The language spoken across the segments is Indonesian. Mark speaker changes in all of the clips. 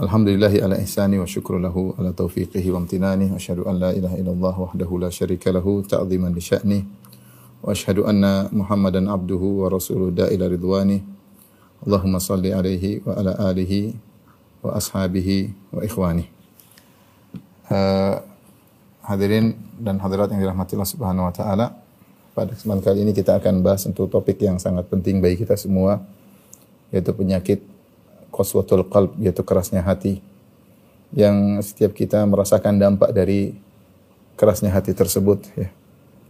Speaker 1: Alhamdulillahi ala ihsani wa syukru lahu ala taufiqihi wa amtinani. Wa asyhadu an la ilaha illallah wahdahu la syarika lahu ta'ziman li sya'ni. Wa asyhadu anna Muhammadan abduhu wa rasuluhu da'ila ridwani. Allahumma salli alaihi wa ala alihi wa ashabihi wa ikhwani. Eh, Hadirin dan hadirat yang dirahmati Allah Subhanahu wa taala. Pada kesempatan kali ini kita akan bahas untuk topik yang sangat penting bagi kita semua yaitu penyakit qaswatul qalb yaitu kerasnya hati yang setiap kita merasakan dampak dari kerasnya hati tersebut ya.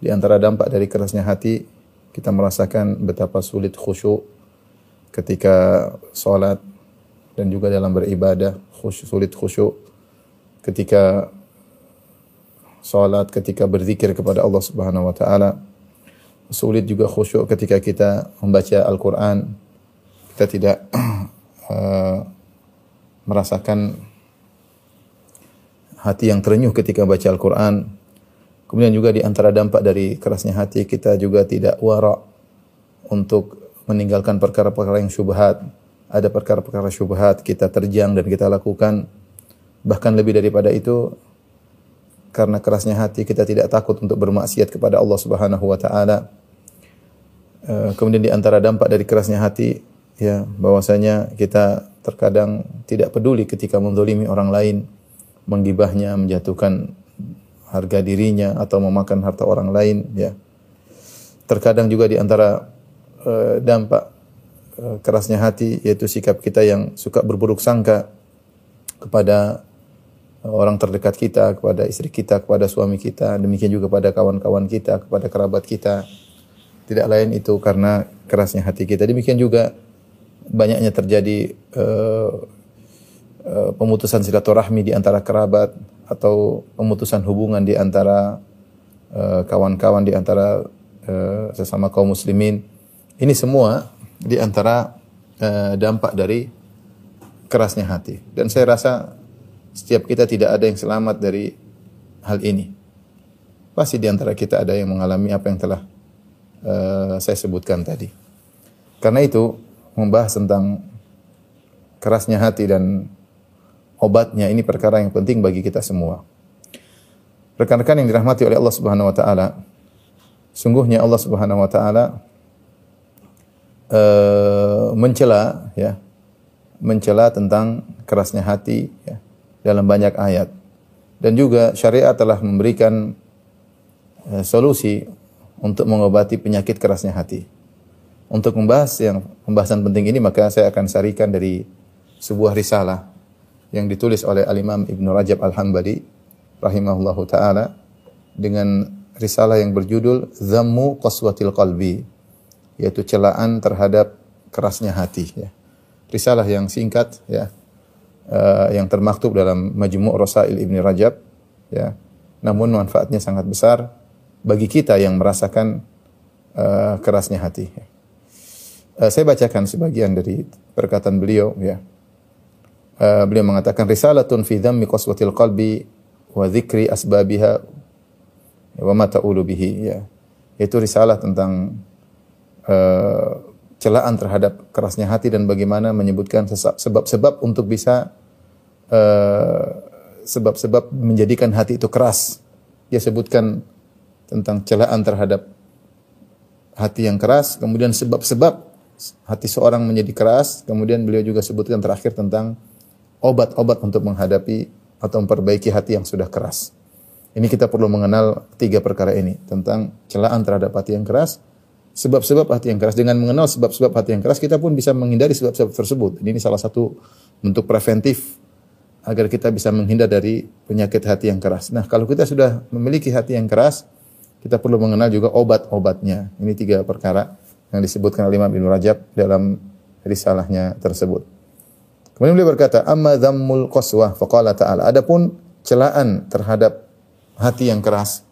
Speaker 1: Di antara dampak dari kerasnya hati kita merasakan betapa sulit khusyuk ketika salat dan juga dalam beribadah khusyuk, sulit khusyuk ketika salat, ketika berzikir kepada Allah Subhanahu wa taala. Sulit juga khusyuk ketika kita membaca Al-Qur'an. Kita tidak uh, merasakan hati yang terenyuh ketika baca Al-Qur'an. Kemudian juga di antara dampak dari kerasnya hati kita juga tidak wara untuk meninggalkan perkara-perkara yang syubhat. Ada perkara-perkara syubhat kita terjang dan kita lakukan. Bahkan lebih daripada itu karena kerasnya hati kita tidak takut untuk bermaksiat kepada Allah Subhanahu wa taala. Eh, Kemudian di antara dampak dari kerasnya hati ya bahwasanya kita terkadang tidak peduli ketika menzalimi orang lain, menggibahnya, menjatuhkan harga dirinya atau memakan harta orang lain ya. Terkadang juga di antara eh, dampak eh, kerasnya hati yaitu sikap kita yang suka berburuk sangka kepada orang terdekat kita, kepada istri kita, kepada suami kita, demikian juga kepada kawan-kawan kita, kepada kerabat kita. Tidak lain itu karena kerasnya hati kita. Demikian juga banyaknya terjadi uh, uh, pemutusan silaturahmi di antara kerabat atau pemutusan hubungan di antara uh, kawan-kawan di antara uh, sesama kaum muslimin. Ini semua di antara uh, dampak dari kerasnya hati. Dan saya rasa setiap kita tidak ada yang selamat dari hal ini. Pasti di antara kita ada yang mengalami apa yang telah uh, saya sebutkan tadi. Karena itu membahas tentang kerasnya hati dan obatnya ini perkara yang penting bagi kita semua. Rekan-rekan yang dirahmati oleh Allah Subhanahu wa taala, sungguhnya Allah Subhanahu wa taala uh, mencela ya, mencela tentang kerasnya hati ya dalam banyak ayat. Dan juga syariat telah memberikan uh, solusi untuk mengobati penyakit kerasnya hati. Untuk membahas yang pembahasan penting ini maka saya akan sarikan dari sebuah risalah yang ditulis oleh Al-Imam Ibn Rajab Al-Hambali rahimahullahu taala dengan risalah yang berjudul Zammu Qaswatil Qalbi yaitu celaan terhadap kerasnya hati ya. Risalah yang singkat ya uh, yang termaktub dalam Majmu' Rasail Ibn Rajab ya. Namun manfaatnya sangat besar bagi kita yang merasakan uh, kerasnya hati. Uh, saya bacakan sebagian dari perkataan beliau ya. Uh, beliau mengatakan risalatun fi dhammi qaswatil qalbi wa dzikri asbabiha wa ma ta'ulu bihi ya. Itu risalah tentang uh, celaan terhadap kerasnya hati dan bagaimana menyebutkan sebab-sebab untuk bisa sebab-sebab uh, menjadikan hati itu keras. Dia sebutkan tentang celaan terhadap hati yang keras, kemudian sebab-sebab hati seorang menjadi keras, kemudian beliau juga sebutkan terakhir tentang obat-obat untuk menghadapi atau memperbaiki hati yang sudah keras. Ini kita perlu mengenal tiga perkara ini tentang celaan terhadap hati yang keras, sebab-sebab hati yang keras. Dengan mengenal sebab-sebab hati yang keras, kita pun bisa menghindari sebab-sebab tersebut. Ini salah satu bentuk preventif agar kita bisa menghindar dari penyakit hati yang keras. Nah, kalau kita sudah memiliki hati yang keras, kita perlu mengenal juga obat-obatnya. Ini tiga perkara yang disebutkan oleh Imam Ibn Rajab dalam risalahnya tersebut. Kemudian beliau berkata, "Amma dhammul qaswah faqala ta'ala." Adapun celaan terhadap hati yang keras.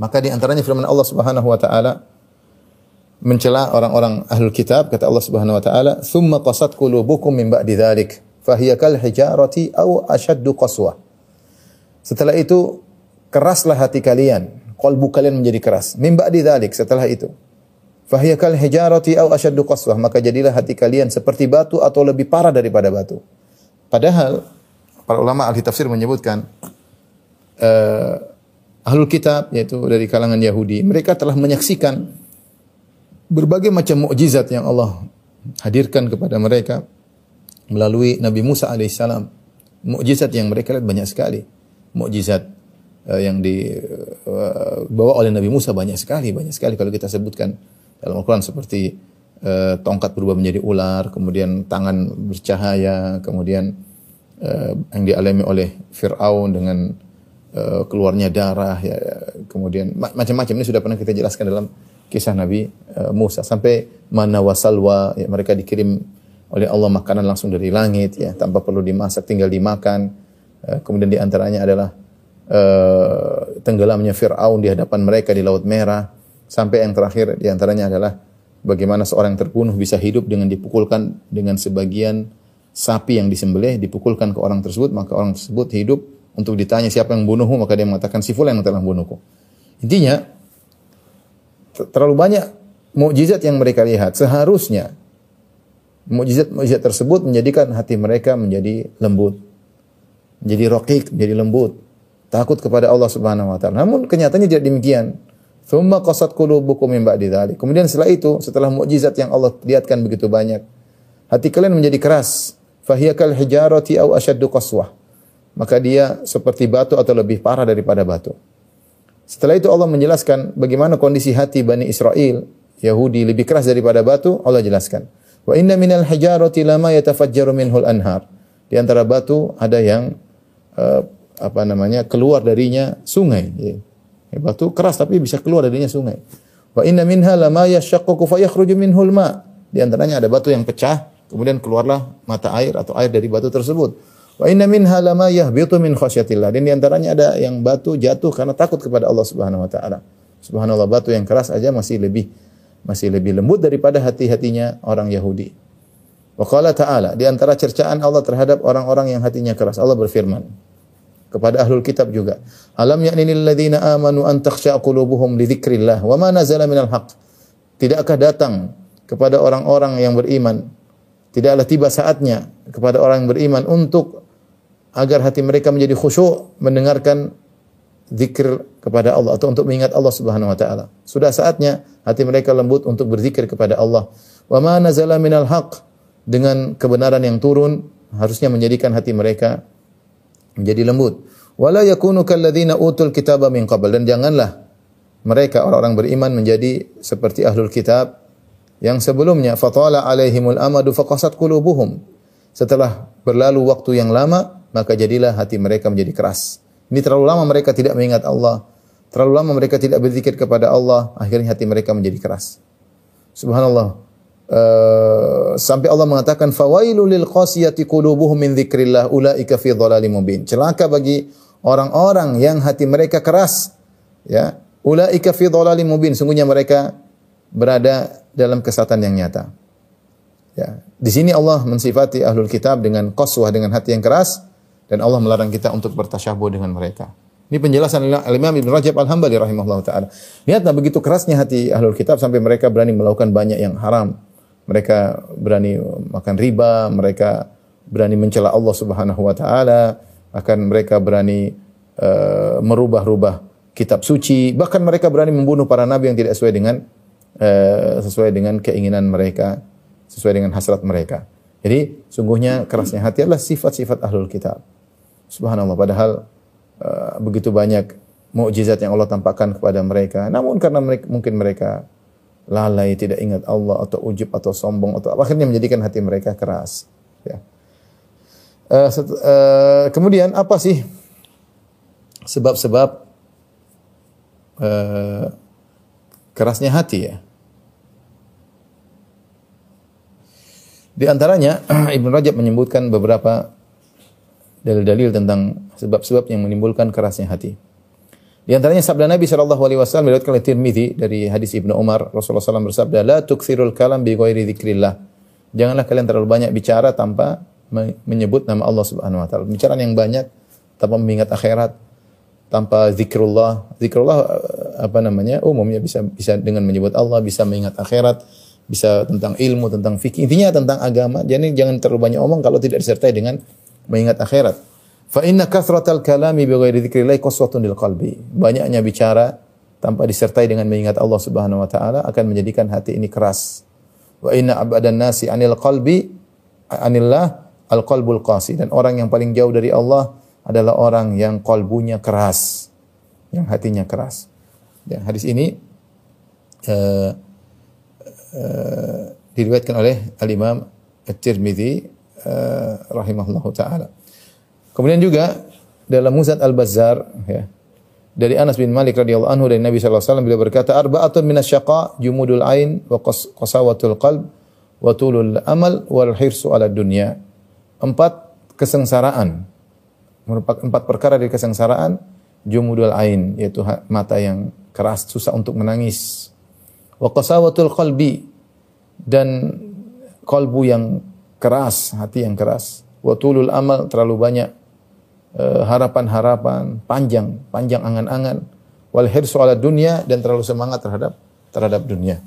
Speaker 1: Maka di antaranya firman Allah Subhanahu wa taala mencela orang-orang ahlul kitab kata Allah Subhanahu wa taala, "Tsumma qasat qulubukum min ba'di dzalik, fahiya kal hijarati aw ashaddu qaswa." Setelah itu keraslah hati kalian, kalbu kalian menjadi keras. Min ba'di dzalik setelah itu. Fahiya kal hijarati aw ashaddu qaswa, maka jadilah hati kalian seperti batu atau lebih parah daripada batu. Padahal para ulama ahli tafsir menyebutkan uh, ahlul kitab yaitu dari kalangan Yahudi, mereka telah menyaksikan berbagai macam mukjizat yang Allah hadirkan kepada mereka melalui Nabi Musa alaihissalam. Mukjizat yang mereka lihat banyak sekali. Mukjizat uh, yang dibawa uh, oleh Nabi Musa banyak sekali, banyak sekali kalau kita sebutkan dalam Al-Qur'an seperti uh, tongkat berubah menjadi ular, kemudian tangan bercahaya, kemudian uh, yang dialami oleh Firaun dengan uh, keluarnya darah ya, kemudian macam-macam. Ini sudah pernah kita jelaskan dalam kisah Nabi uh, Musa. Sampai mana wasalwa ya, mereka dikirim oleh Allah makanan langsung dari langit ya tanpa perlu dimasak tinggal dimakan. Uh, kemudian di antaranya adalah uh, tenggelamnya Fir'aun di hadapan mereka di Laut Merah sampai yang terakhir di antaranya adalah bagaimana seorang terbunuh bisa hidup dengan dipukulkan dengan sebagian sapi yang disembelih dipukulkan ke orang tersebut maka orang tersebut hidup untuk ditanya siapa yang membunuhmu maka dia mengatakan si fulan yang telah membunuhku. Intinya terlalu banyak mukjizat yang mereka lihat. Seharusnya mukjizat-mukjizat tersebut menjadikan hati mereka menjadi lembut. Menjadi rokik, menjadi lembut. Takut kepada Allah Subhanahu wa taala. Namun kenyataannya tidak demikian. Thumma qasat qulubukum min ba'di dzalik. Kemudian setelah itu, setelah mukjizat yang Allah lihatkan begitu banyak, hati kalian menjadi keras. Fahiyakal hijarati au asyaddu qaswah maka dia seperti batu atau lebih parah daripada batu. Setelah itu Allah menjelaskan bagaimana kondisi hati Bani Israel, Yahudi lebih keras daripada batu, Allah jelaskan. Wa inna minal hijarati lama yatafajjaru minhul anhar. Di antara batu ada yang uh, apa namanya keluar darinya sungai. Batu keras tapi bisa keluar darinya sungai. Wa inna minha lama yashaqqaqu fayakhruju minhul ma. Di antaranya ada batu yang pecah, kemudian keluarlah mata air atau air dari batu tersebut. Wa inna minha lama yahbitu min khasyatillah. Dan di antaranya ada yang batu jatuh karena takut kepada Allah Subhanahu wa taala. Subhanallah batu yang keras aja masih lebih masih lebih lembut daripada hati-hatinya orang Yahudi. Wa qala ta'ala, di antara cercaan Allah terhadap orang-orang yang hatinya keras, Allah berfirman kepada ahlul kitab juga. Alam ya'ninil ladzina amanu an takhsha'a qulubuhum li dzikrillah wa ma nazala minal haqq. Tidakkah datang kepada orang-orang yang beriman tidaklah tiba saatnya kepada orang yang beriman untuk agar hati mereka menjadi khusyuk mendengarkan zikir kepada Allah atau untuk mengingat Allah Subhanahu wa taala. Sudah saatnya hati mereka lembut untuk berzikir kepada Allah. Wa ma nazala minal haq dengan kebenaran yang turun harusnya menjadikan hati mereka menjadi lembut. Wala yakunu kalladzina utul kitaba min qabl dan janganlah mereka orang-orang beriman menjadi seperti ahlul kitab yang sebelumnya fatala alaihimul amadu faqasat qulubuhum. Setelah berlalu waktu yang lama, maka jadilah hati mereka menjadi keras. Ini terlalu lama mereka tidak mengingat Allah. Terlalu lama mereka tidak berzikir kepada Allah, akhirnya hati mereka menjadi keras. Subhanallah. Uh, sampai Allah mengatakan fawailul lil qasiyati qulubuhum min dzikrillah ulaika fi dhalalim mubin. Celaka bagi orang-orang yang hati mereka keras. Ya, ulaika fi dhalalim mubin. Sungguhnya mereka berada dalam kesatan yang nyata. Ya, di sini Allah mensifati ahlul kitab dengan qaswah dengan hati yang keras dan Allah melarang kita untuk bertasyabuh dengan mereka. Ini penjelasan Imam Ibn Rajab Al-Hambali rahimahullah taala. Lihatlah begitu kerasnya hati ahlul kitab sampai mereka berani melakukan banyak yang haram. Mereka berani makan riba, mereka berani mencela Allah Subhanahu wa taala, bahkan mereka berani uh, merubah-rubah kitab suci, bahkan mereka berani membunuh para nabi yang tidak sesuai dengan uh, sesuai dengan keinginan mereka, sesuai dengan hasrat mereka. Jadi sungguhnya kerasnya hati adalah sifat-sifat ahlul kitab. Subhanallah padahal uh, begitu banyak mukjizat yang Allah tampakkan kepada mereka. Namun karena mereka, mungkin mereka lalai, tidak ingat Allah atau ujub atau sombong atau akhirnya menjadikan hati mereka keras. Ya. Uh, set, uh, kemudian apa sih sebab-sebab uh, kerasnya hati ya? Di antaranya Ibnu Rajab menyebutkan beberapa dalil-dalil tentang sebab-sebab yang menimbulkan kerasnya hati. Di antaranya sabda Nabi sallallahu alaihi wasallam diriwayatkan oleh Tirmizi dari hadis Ibnu Umar Rasulullah SAW bersabda la tukthirul kalam bi ghairi dzikrillah. Janganlah kalian terlalu banyak bicara tanpa menyebut nama Allah Subhanahu wa taala. Bicara yang banyak tanpa mengingat akhirat, tanpa zikrullah. Zikrullah eh, apa namanya? Umumnya bisa bisa dengan menyebut Allah, bisa mengingat akhirat, bisa tentang ilmu, tentang fikih. Intinya tentang agama. Jadi jangan terlalu banyak omong kalau tidak disertai dengan mengingat akhirat. Fa inna kathratal kalami bi ghairi dzikrillah qaswatun lil qalbi. Banyaknya bicara tanpa disertai dengan mengingat Allah Subhanahu wa taala akan menjadikan hati ini keras. Wa inna abadan nasi anil qalbi anillah al qalbul qasi dan orang yang paling jauh dari Allah adalah orang yang kalbunya keras, yang hatinya keras. Ya, hadis ini uh, uh, diriwayatkan oleh Al Imam At-Tirmidzi uh, rahimahullahu taala. Kemudian juga dalam Musnad Al-Bazzar ya, dari Anas bin Malik radhiyallahu anhu dari Nabi sallallahu alaihi wasallam beliau berkata arba'atun minasyaqa jumudul ain wa qasawatul qalb wa tulul amal wal hirsu ala dunya. Empat kesengsaraan merupakan empat perkara dari kesengsaraan jumudul ain yaitu mata yang keras susah untuk menangis wa qasawatul qalbi dan kalbu yang keras hati yang keras wa tulul amal terlalu banyak harapan-harapan panjang, panjang angan-angan wal hirsu ala dunia dan terlalu semangat terhadap terhadap dunia.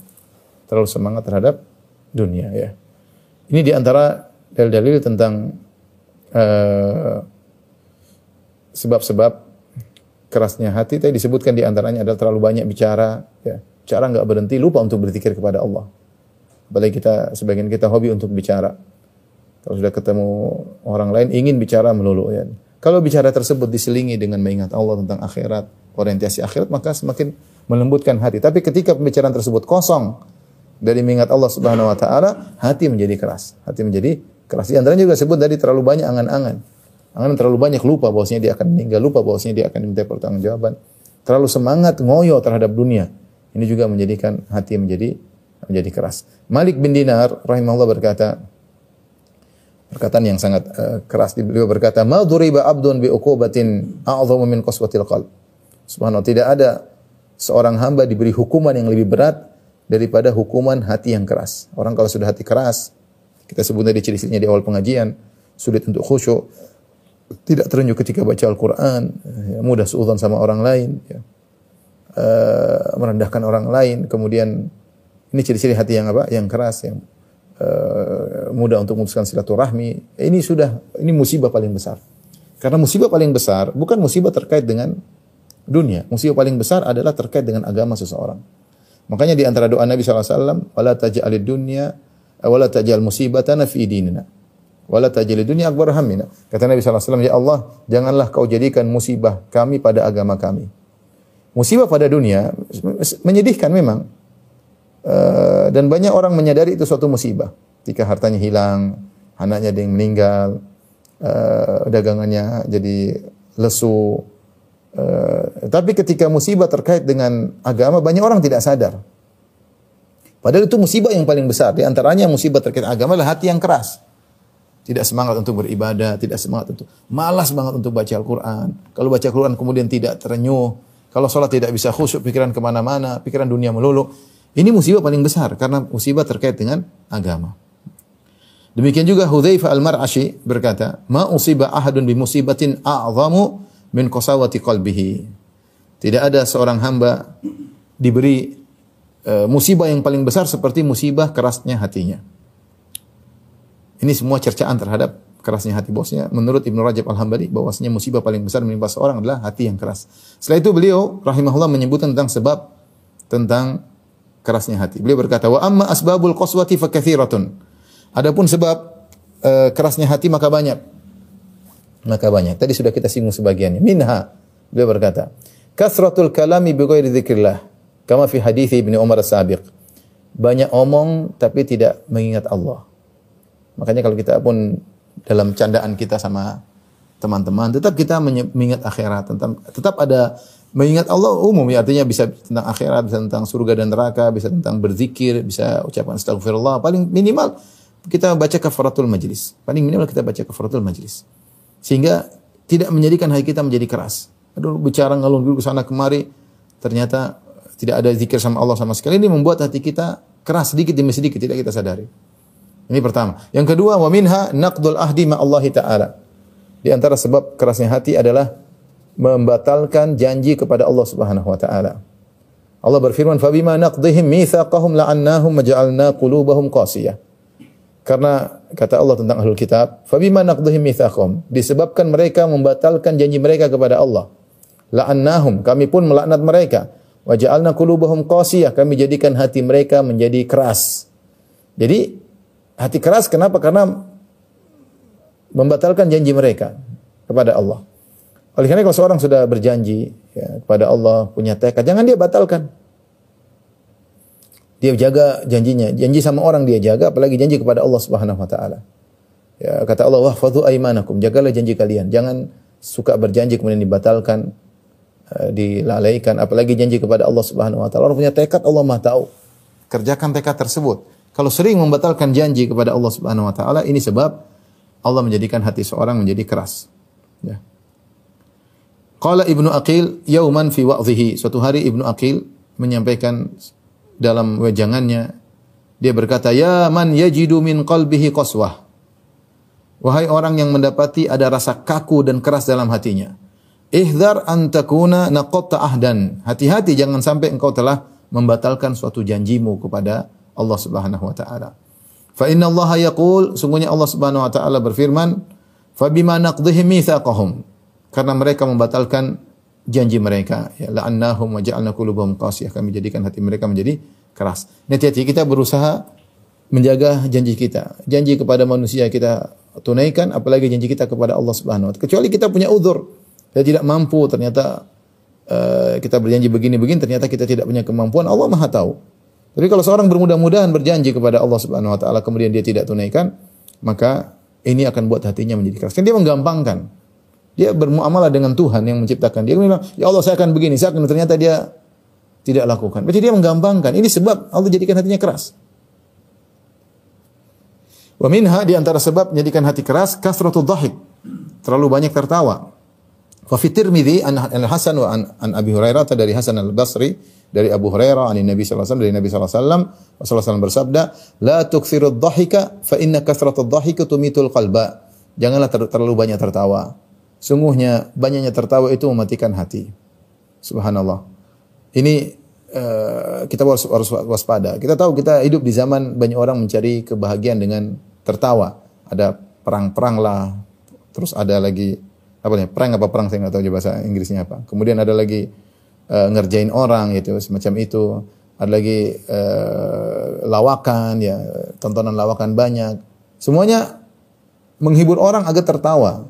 Speaker 1: Terlalu semangat terhadap dunia ya. Ini di antara dalil-dalil tentang uh, sebab-sebab kerasnya hati tadi disebutkan di antaranya adalah terlalu banyak bicara ya. Cara nggak berhenti lupa untuk berzikir kepada Allah. Apalagi kita sebagian kita hobi untuk bicara. Kalau sudah ketemu orang lain ingin bicara melulu ya. Kalau bicara tersebut diselingi dengan mengingat Allah tentang akhirat, orientasi akhirat, maka semakin melembutkan hati. Tapi ketika pembicaraan tersebut kosong dari mengingat Allah Subhanahu wa taala, hati menjadi keras. Hati menjadi keras. Di antaranya juga sebut tadi terlalu banyak angan-angan. Angan terlalu banyak lupa bahwasanya dia akan meninggal, lupa bahwasanya dia akan diminta pertanggungjawaban. Terlalu semangat ngoyo terhadap dunia. Ini juga menjadikan hati menjadi menjadi keras. Malik bin Dinar rahimahullah berkata, perkataan yang sangat uh, keras. Beliau berkata ma duriba abdun bi uqubatin a'dhamu min qaswatil qalb. Subhanallah tidak ada seorang hamba diberi hukuman yang lebih berat daripada hukuman hati yang keras. Orang kalau sudah hati keras kita sebut tadi ciri-cirinya di awal pengajian sulit untuk khusyuk tidak terenyuh ketika baca Al-Quran ya, mudah suudzon sama orang lain ya. uh, merendahkan orang lain. Kemudian ini ciri-ciri hati yang apa? Yang keras yang uh, mudah untuk memutuskan silaturahmi. Ini sudah ini musibah paling besar. Karena musibah paling besar bukan musibah terkait dengan dunia. Musibah paling besar adalah terkait dengan agama seseorang. Makanya di antara doa Nabi SAW, wala taj'alid dunya wala taj'al musibatana fi dinina. Wala taj'alid dunya akbar hamina. Kata Nabi SAW, ya Allah, janganlah kau jadikan musibah kami pada agama kami. Musibah pada dunia menyedihkan memang. Eh, dan banyak orang menyadari itu suatu musibah. Jika hartanya hilang, anaknya ada yang meninggal, uh, dagangannya jadi lesu. Uh, tapi ketika musibah terkait dengan agama, banyak orang tidak sadar. Padahal itu musibah yang paling besar. Di antaranya musibah terkait agama adalah hati yang keras. Tidak semangat untuk beribadah, tidak semangat untuk malas banget untuk baca Al-Quran. Kalau baca Al-Quran kemudian tidak terenyuh. Kalau sholat tidak bisa khusyuk, pikiran ke mana-mana, pikiran dunia melulu ini musibah paling besar karena musibah terkait dengan agama. Demikian juga Hudzaifah Al-Mar'ashi berkata, "Ma usiba ahadun bi musibatin a'zamu min qasawati qalbihi." Tidak ada seorang hamba diberi uh, musibah yang paling besar seperti musibah kerasnya hatinya. Ini semua cercaan terhadap kerasnya hati bosnya. Menurut Ibnu Rajab Al-Hambali bahwasanya musibah paling besar menimpa seorang adalah hati yang keras. Setelah itu beliau rahimahullah menyebutkan tentang sebab tentang kerasnya hati. Beliau berkata, "Wa amma asbabul qaswati fakathiratun." Adapun sebab uh, kerasnya hati maka banyak. Maka banyak. Tadi sudah kita singgung sebagiannya. Minha beliau berkata, "Kasratul kalami bi ghairi dzikrillah." Kama fi hadis Ibnu Umar as-sabiq. Banyak omong tapi tidak mengingat Allah. Makanya kalau kita pun dalam candaan kita sama teman-teman, tetap kita mengingat akhirat, tentang tetap ada Mengingat Allah umum ya artinya bisa tentang akhirat, bisa tentang surga dan neraka, bisa tentang berzikir, bisa ucapan astagfirullah. Paling minimal kita baca kafaratul majlis. Paling minimal kita baca kafaratul majlis. Sehingga tidak menjadikan hati kita menjadi keras. Aduh, bicara ngalung dulu ke sana kemari, ternyata tidak ada zikir sama Allah sama sekali. Ini membuat hati kita keras sedikit demi sedikit, tidak kita sadari. Ini pertama. Yang kedua, wa minha naqdul ahdi ma Allah Ta'ala. Di antara sebab kerasnya hati adalah membatalkan janji kepada Allah Subhanahu wa taala. Allah berfirman, "Fabima naqdihim mitsaqahum la'annahum maj'alna qulubahum qasiyah." Karena kata Allah tentang ahlul kitab, "Fabima naqdihim mitsaqahum." Disebabkan mereka membatalkan janji mereka kepada Allah. La'annahum, kami pun melaknat mereka. Wa ja'alna qulubahum qasiyah, kami jadikan hati mereka menjadi keras. Jadi hati keras kenapa? Karena membatalkan janji mereka kepada Allah. Oleh karena kalau seorang sudah berjanji ya, kepada Allah, punya tekad, jangan dia batalkan. Dia jaga janjinya. Janji sama orang dia jaga, apalagi janji kepada Allah Subhanahu wa taala. Ya, kata Allah, "Wahfadhu aimanakum." Jagalah janji kalian. Jangan suka berjanji kemudian dibatalkan, uh, dilalaikan, apalagi janji kepada Allah Subhanahu wa taala. Orang punya tekad, Allah Maha tahu. Kerjakan tekad tersebut. Kalau sering membatalkan janji kepada Allah Subhanahu wa taala, ini sebab Allah menjadikan hati seorang menjadi keras. Ya. Qala Ibnu Aqil yauman fi wa'dhihi. Suatu hari Ibnu Aqil menyampaikan dalam wejangannya dia berkata, "Ya man yajidu min qalbihi qaswah." Wahai orang yang mendapati ada rasa kaku dan keras dalam hatinya. Ihdar an takuna naqatta ahdan. Hati-hati jangan sampai engkau telah membatalkan suatu janjimu kepada Allah Subhanahu wa taala. Fa inna Allah yaqul, sungguhnya Allah Subhanahu wa taala berfirman, "Fa bima naqdihim mitsaqahum." Karena mereka membatalkan janji mereka ya la'annahum wa ja'alna qulubahum qasiyah kami jadikan hati mereka menjadi keras. Hati-hati kita berusaha menjaga janji kita. Janji kepada manusia kita tunaikan apalagi janji kita kepada Allah Subhanahu wa taala. Kecuali kita punya uzur. Kita tidak mampu ternyata uh, kita berjanji begini-begini ternyata kita tidak punya kemampuan Allah Maha tahu. Tapi kalau seorang bermudah-mudahan berjanji kepada Allah Subhanahu wa taala kemudian dia tidak tunaikan, maka ini akan buat hatinya menjadi keras. Kan dia menggampangkan. Dia bermuamalah dengan Tuhan yang menciptakan dia. Dia bilang, ya Allah saya akan begini, saya akan ternyata dia tidak lakukan. Berarti dia menggampangkan. Ini sebab Allah jadikan hatinya keras. Wa minha di antara sebab menjadikan hati keras kasratul dhahik. Terlalu banyak tertawa. Fa fi Tirmidzi an Hasan wa an, Abi Hurairah dari Hasan Al-Basri dari Abu Hurairah an Nabi sallallahu alaihi wasallam dari Nabi sallallahu alaihi wasallam Rasulullah bersabda, "La tukthirud dhahika fa inna kasratud dhahika tumitul qalba." Janganlah ter terlalu banyak tertawa. Sungguhnya banyaknya tertawa itu mematikan hati. Subhanallah. Ini uh, kita harus, harus waspada. Kita tahu kita hidup di zaman banyak orang mencari kebahagiaan dengan tertawa. Ada perang-perang lah, terus ada lagi apa nih perang apa perang saya nggak tahu bahasa Inggrisnya apa. Kemudian ada lagi uh, ngerjain orang gitu semacam itu. Ada lagi uh, lawakan ya tontonan lawakan banyak. Semuanya menghibur orang agar tertawa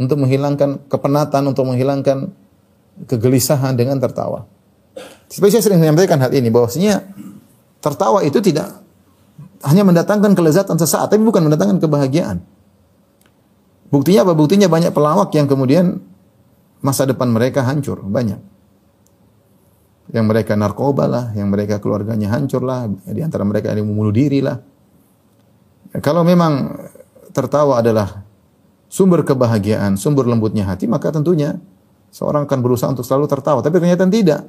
Speaker 1: untuk menghilangkan kepenatan, untuk menghilangkan kegelisahan dengan tertawa. Seperti saya sering menyampaikan hal ini bahwasanya tertawa itu tidak hanya mendatangkan kelezatan sesaat, tapi bukan mendatangkan kebahagiaan. Buktinya apa? Buktinya banyak pelawak yang kemudian masa depan mereka hancur, banyak. Yang mereka narkoba lah, yang mereka keluarganya hancur lah, di antara mereka ada yang membunuh diri lah. Kalau memang tertawa adalah sumber kebahagiaan, sumber lembutnya hati, maka tentunya seorang akan berusaha untuk selalu tertawa. Tapi ternyata tidak.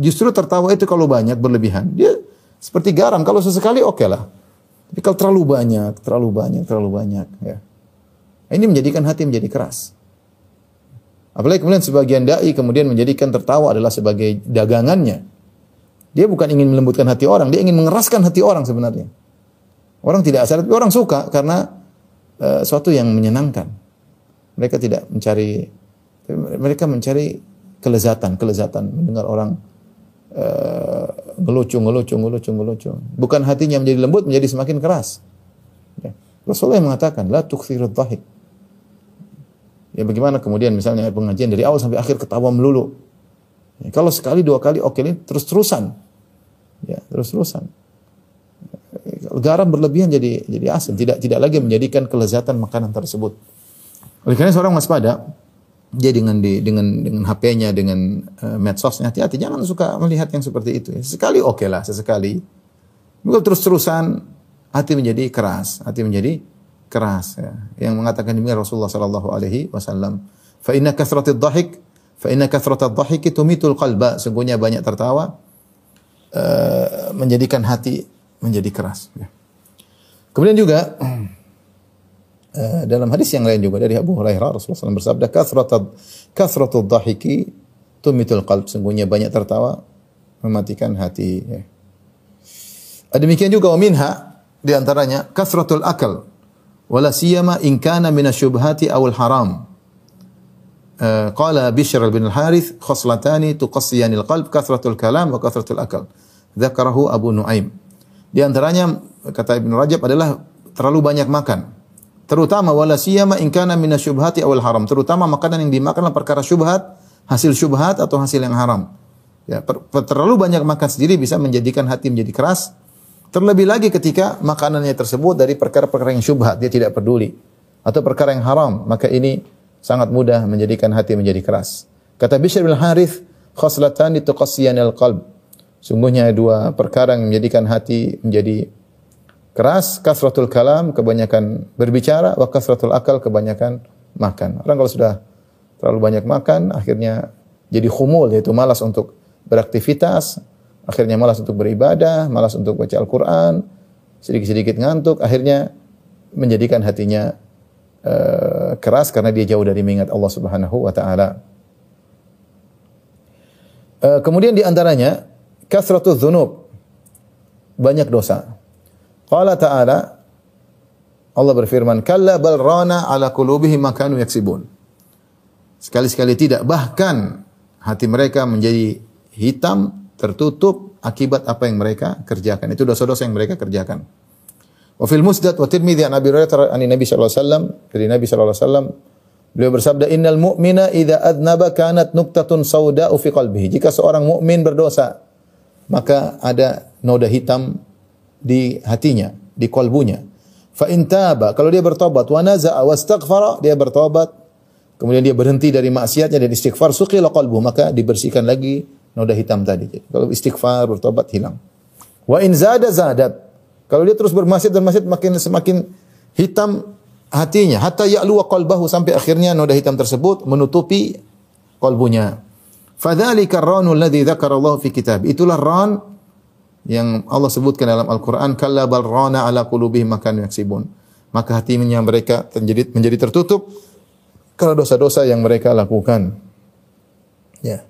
Speaker 1: Justru tertawa itu kalau banyak berlebihan, dia seperti garam. Kalau sesekali oke okay lah. Tapi kalau terlalu banyak, terlalu banyak, terlalu banyak, ya. Ini menjadikan hati menjadi keras. Apalagi kemudian sebagian dai kemudian menjadikan tertawa adalah sebagai dagangannya. Dia bukan ingin melembutkan hati orang, dia ingin mengeraskan hati orang sebenarnya. Orang tidak asal, tapi orang suka karena uh, suatu yang menyenangkan. Mereka tidak mencari mereka mencari kelezatan, kelezatan mendengar orang uh, ngelucu, ngelucu, ngelucu. Bukan hatinya menjadi lembut, menjadi semakin keras. Ya. Rasulullah mengatakan, la tukthirud dhahik. Ya bagaimana kemudian misalnya pengajian dari awal sampai akhir ketawa melulu. Ya, kalau sekali dua kali oke okay, terus terusan. Ya, terus terusan garam berlebihan jadi jadi asin, tidak tidak lagi menjadikan kelezatan makanan tersebut. Oleh karena seorang waspada, dia dengan di dengan dengan HP-nya dengan uh, medsosnya hati-hati jangan suka melihat yang seperti itu. Sekali oke okay lah, sesekali. Kalau terus-terusan hati menjadi keras, hati menjadi keras ya. Yang mengatakan demikian Rasulullah sallallahu alaihi wasallam. Fa inna kasratid dhahik fa inna kasratad dhahiki tumitul qalba. Sungguhnya banyak tertawa uh, menjadikan hati menjadi keras ya. Kemudian juga uh, dalam hadis yang lain juga dari Abu Hurairah Rasulullah SAW bersabda kasratud kasratud dhahiki tumitul qalb. Sungguhnya banyak tertawa mematikan hati ya. Demikian juga minha di antaranya kasratul akal wala siyama in kana min asyubhati aw al haram. Uh, qala Bishr bin al-Harith khoslatani tuqassiyanil qalb kasratul kalam wa kasratul akal. Dzakarahu Abu Nuaim. Di antaranya kata Ibnu Rajab adalah terlalu banyak makan. Terutama wala siyama in kana min asyubhati aw al haram. Terutama makanan yang dimakan adalah perkara syubhat, hasil syubhat atau hasil yang haram. Ya, terlalu banyak makan sendiri bisa menjadikan hati menjadi keras Terlebih lagi ketika makanannya tersebut dari perkara-perkara yang syubhat, dia tidak peduli. Atau perkara yang haram, maka ini sangat mudah menjadikan hati menjadi keras. Kata Bishr bin Harith, khoslatani tuqassiyanil qalb. Sungguhnya dua perkara yang menjadikan hati menjadi keras, kasratul kalam, kebanyakan berbicara, wa kasratul akal, kebanyakan makan. Orang kalau sudah terlalu banyak makan, akhirnya jadi khumul, yaitu malas untuk beraktivitas, akhirnya malas untuk beribadah, malas untuk baca Al-Quran, sedikit-sedikit ngantuk, akhirnya menjadikan hatinya uh, keras karena dia jauh dari mengingat Allah Subhanahu wa taala. Uh, kemudian di antaranya kasratul dzunub. Banyak dosa. Qala ta'ala Allah berfirman, "Kalla bal rana ala qulubihim ma kanu yaksibun." Sekali-sekali tidak, bahkan hati mereka menjadi hitam tertutup akibat apa yang mereka kerjakan. Itu dosa-dosa yang mereka kerjakan. Wa fil Musnad wa Tirmidzi an Abi Hurairah an Nabi sallallahu alaihi wasallam dari Nabi sallallahu alaihi wasallam beliau bersabda innal mu'mina idza adnaba kanat nuqtatun sauda'u fi qalbihi. Jika seorang mukmin berdosa maka ada noda hitam di hatinya, di kalbunya. Fa in taba, kalau dia bertobat wa naza'a wastaghfara, dia bertobat, kemudian dia berhenti dari maksiatnya dan istighfar, suqila qalbu, maka dibersihkan lagi noda hitam tadi. Jadi, kalau istighfar, bertobat hilang. Wa in zada zadat. Kalau dia terus bermaksiat dan maksiat makin semakin hitam hatinya hatta ya'lu qalbahu sampai akhirnya noda hitam tersebut menutupi kalbunya. Fadzalika ar-ranu alladhi dzakara Allah fi kitab. Itulah ran yang Allah sebutkan dalam Al-Qur'an kalla bal rana ala qulubihim makan yaksibun. Maka hatinya mereka menjadi menjadi tertutup karena dosa-dosa yang mereka lakukan. Ya.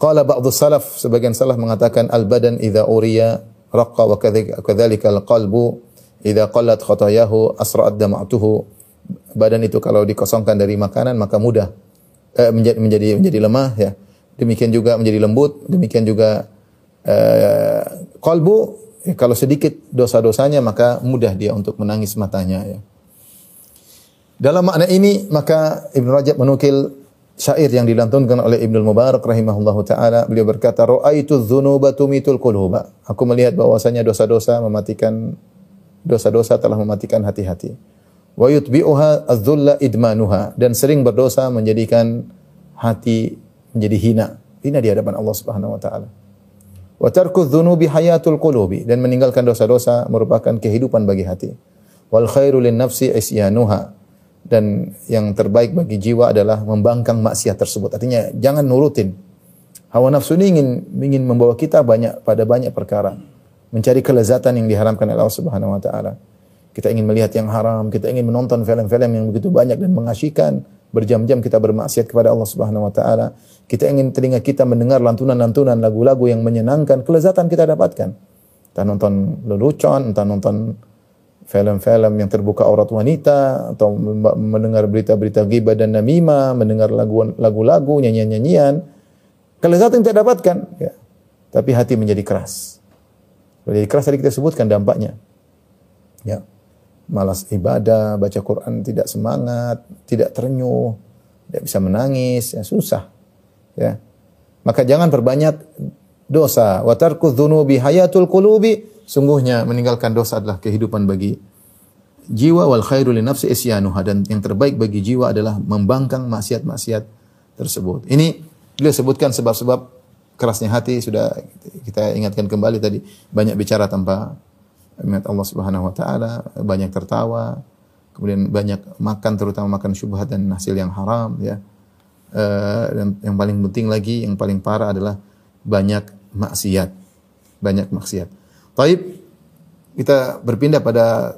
Speaker 1: Qala ba'dhu salaf, sebagian salaf mengatakan al-badan idza uriya raqqa wa kadzalika al-qalbu idza qallat khatayahu asra'at dama'tuhu. Badan itu kalau dikosongkan dari makanan maka mudah eh, menjadi menjadi menjadi lemah ya. Demikian juga menjadi lembut, demikian juga eh, qalbu eh, kalau sedikit dosa-dosanya maka mudah dia untuk menangis matanya ya. Dalam makna ini maka Ibn Rajab menukil syair yang dilantunkan oleh Ibnu Mubarak rahimahullahu taala. Beliau berkata raaitu dzunuba tumitul quluba. Aku melihat bahwasanya dosa-dosa mematikan dosa-dosa telah mematikan hati-hati. Wa yutbi'uha adzulla idmanuha. Dan sering berdosa menjadikan hati menjadi hina hina di hadapan Allah Subhanahu wa taala wa dzunubi hayatul qulubi dan meninggalkan dosa-dosa merupakan kehidupan bagi hati wal khairu lin nafsi isyanuha dan yang terbaik bagi jiwa adalah membangkang maksiat tersebut. Artinya jangan nurutin. Hawa nafsu ini ingin ingin membawa kita banyak pada banyak perkara. Mencari kelezatan yang diharamkan oleh Allah Subhanahu wa taala. Kita ingin melihat yang haram, kita ingin menonton film-film yang begitu banyak dan mengasyikan. Berjam-jam kita bermaksiat kepada Allah Subhanahu wa taala. Kita ingin telinga kita mendengar lantunan-lantunan lagu-lagu yang menyenangkan, kelezatan kita dapatkan. Entah nonton lelucon, entah nonton film-film yang terbuka aurat wanita atau mendengar berita-berita ghibah dan namimah, mendengar lagu-lagu, nyanyian-nyanyian, kelezatan tidak dapatkan, ya. Tapi hati menjadi keras. Menjadi keras tadi kita sebutkan dampaknya. Ya. Malas ibadah, baca Quran tidak semangat, tidak terenyuh, tidak bisa menangis, ya susah. Ya. Maka jangan perbanyak dosa. Wa tarku dzunubi hayatul qulubi Sungguhnya meninggalkan dosa adalah kehidupan bagi jiwa wal khairu li nafsi isyanuha dan yang terbaik bagi jiwa adalah membangkang maksiat-maksiat tersebut. Ini beliau sebutkan sebab-sebab kerasnya hati sudah kita ingatkan kembali tadi banyak bicara tanpa ingat Allah Subhanahu wa taala, banyak tertawa, kemudian banyak makan terutama makan syubhat dan hasil yang haram ya. Eh, dan yang paling penting lagi yang paling parah adalah banyak maksiat. Banyak maksiat. Taib kita berpindah pada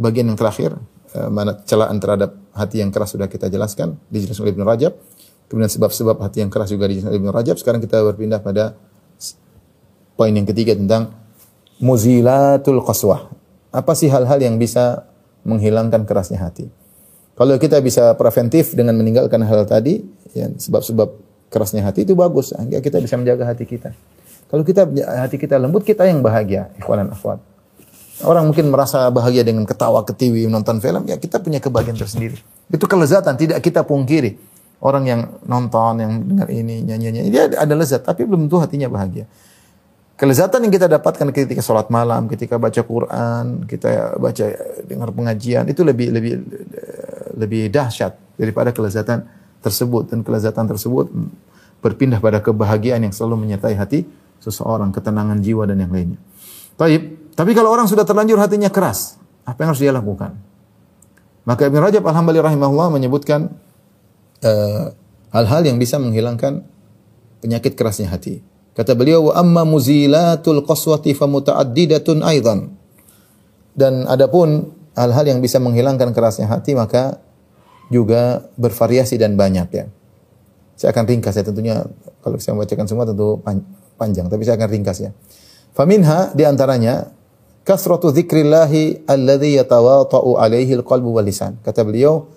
Speaker 1: bagian yang terakhir eh, mana celaan terhadap hati yang keras sudah kita jelaskan dijelaskan oleh Ibnu Rajab. Kemudian sebab-sebab hati yang keras juga dijelaskan oleh Ibnu Rajab. Sekarang kita berpindah pada poin yang ketiga tentang muzilatul qaswah. Apa sih hal-hal yang bisa menghilangkan kerasnya hati? Kalau kita bisa preventif dengan meninggalkan hal tadi, ya, sebab-sebab kerasnya hati itu bagus. Sehingga kita bisa menjaga hati kita. Kalau kita hati kita lembut, kita yang bahagia. Ikhwan akhwat. Orang mungkin merasa bahagia dengan ketawa ketiwi nonton film, ya kita punya kebahagiaan tersendiri. Itu kelezatan, tidak kita pungkiri. Orang yang nonton, yang dengar ini, nyanyi-nyanyi, dia ada lezat, tapi belum tentu hatinya bahagia. Kelezatan yang kita dapatkan ketika sholat malam, ketika baca Quran, kita baca dengar pengajian, itu lebih lebih lebih dahsyat daripada kelezatan tersebut dan kelezatan tersebut berpindah pada kebahagiaan yang selalu menyertai hati seseorang, ketenangan jiwa dan yang lainnya. Taib. Tapi kalau orang sudah terlanjur hatinya keras, apa yang harus dia lakukan? Maka Ibn Rajab Alhamdulillah rahimahullah menyebutkan hal hal-hal yang bisa menghilangkan penyakit kerasnya hati. Kata beliau, wa amma muzilatul qaswati fa mutaaddidatun aidan. Dan adapun hal-hal yang bisa menghilangkan kerasnya hati maka juga bervariasi dan banyak ya. Saya akan ringkas ya tentunya kalau saya membacakan semua tentu panjang tapi saya akan ringkas ya. Faminha di antaranya kasratu dzikrillahi alladhi yatawata'u alaihi alqalbu wal lisan. Kata beliau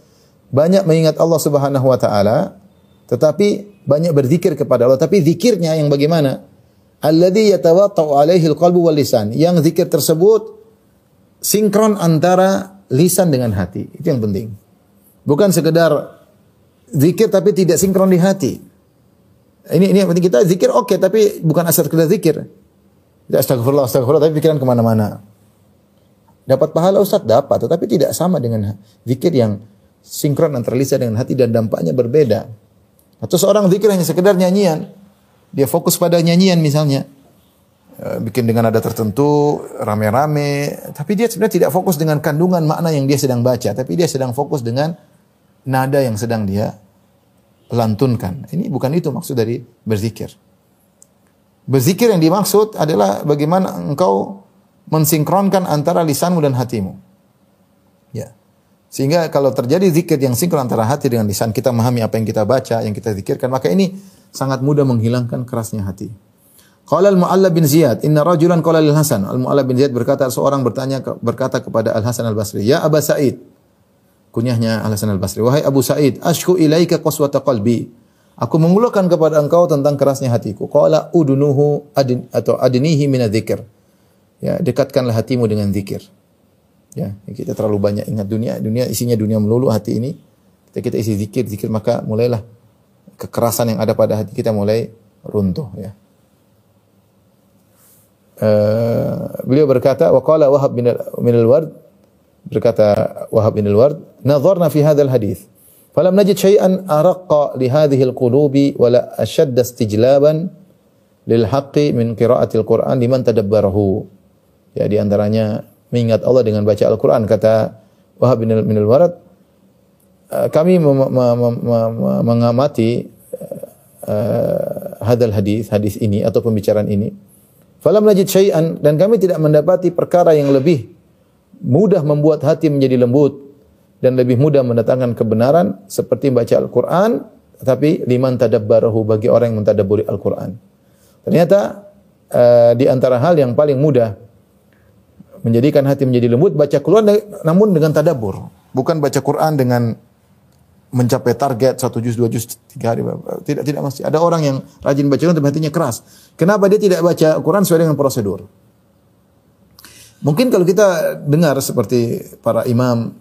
Speaker 1: banyak mengingat Allah Subhanahu wa taala tetapi banyak berzikir kepada Allah, tapi zikirnya yang bagaimana? Alladhi yatawatta'u alaihi alqalbu wal lisan. Yang zikir tersebut sinkron antara lisan dengan hati. Itu yang penting. Bukan sekedar zikir tapi tidak sinkron di hati. Ini ini yang penting kita zikir oke okay, tapi bukan asal sekedar zikir. Tidak astagfirullah astagfirullah tapi pikiran ke mana-mana. Dapat pahala Ustaz dapat tetapi tidak sama dengan zikir yang sinkron antara lisan dengan hati dan dampaknya berbeda. Atau seorang zikir hanya sekedar nyanyian. Dia fokus pada nyanyian misalnya. E, bikin dengan nada tertentu, rame-rame. Tapi dia sebenarnya tidak fokus dengan kandungan makna yang dia sedang baca. Tapi dia sedang fokus dengan nada yang sedang dia lantunkan. Ini bukan itu maksud dari berzikir. Berzikir yang dimaksud adalah bagaimana engkau mensinkronkan antara lisanmu dan hatimu. Ya. Sehingga kalau terjadi zikir yang sinkron antara hati dengan lisan, kita memahami apa yang kita baca, yang kita zikirkan, maka ini sangat mudah menghilangkan kerasnya hati. Qala al-Mu'alla bin Ziyad, inna rajulan qala lil Hasan. Al-Mu'alla bin Ziyad berkata seorang bertanya berkata kepada Al-Hasan Al-Basri, "Ya Aba Sa'id." Kunyahnya Al-Hasan Al-Basri, "Wahai Abu Sa'id, ashku ilaika qaswata qalbi." Aku mengeluhkan kepada engkau tentang kerasnya hatiku. Qala udunuhu adin, atau adnihi min dzikr. Ya, dekatkanlah hatimu dengan zikir. Ya, kita terlalu banyak ingat dunia, dunia isinya dunia melulu hati ini. Kita kita isi zikir, zikir maka mulailah kekerasan yang ada pada hati kita mulai runtuh ya. Uh, beliau berkata wa qala Wahab bin al-Ward berkata Wahab bin al-Ward nadharna fi hadzal hadis falam najid syai'an araqqa li hadhihi al-qulubi wala ashadda istijlaban lil haqqi min qira'atil Qur'an liman tadabbarahu ya di antaranya mengingat Allah dengan baca Al-Quran. Kata Wahab bin al-Warad, eh, kami mengamati uh, hadal hadis, hadis ini atau pembicaraan ini. Falam najid syai'an dan kami tidak mendapati perkara yang lebih mudah membuat hati menjadi lembut dan lebih mudah mendatangkan kebenaran seperti baca Al-Quran tapi liman tadabbarahu bagi orang yang mentadabburi Al-Quran. Ternyata uh, di antara hal yang paling mudah menjadikan hati menjadi lembut, baca Quran namun dengan tadabur. Bukan baca Quran dengan mencapai target satu juz, dua juz, tiga hari. Tidak, tidak mesti. Ada orang yang rajin baca Quran tapi hatinya keras. Kenapa dia tidak baca Quran sesuai dengan prosedur? Mungkin kalau kita dengar seperti para imam,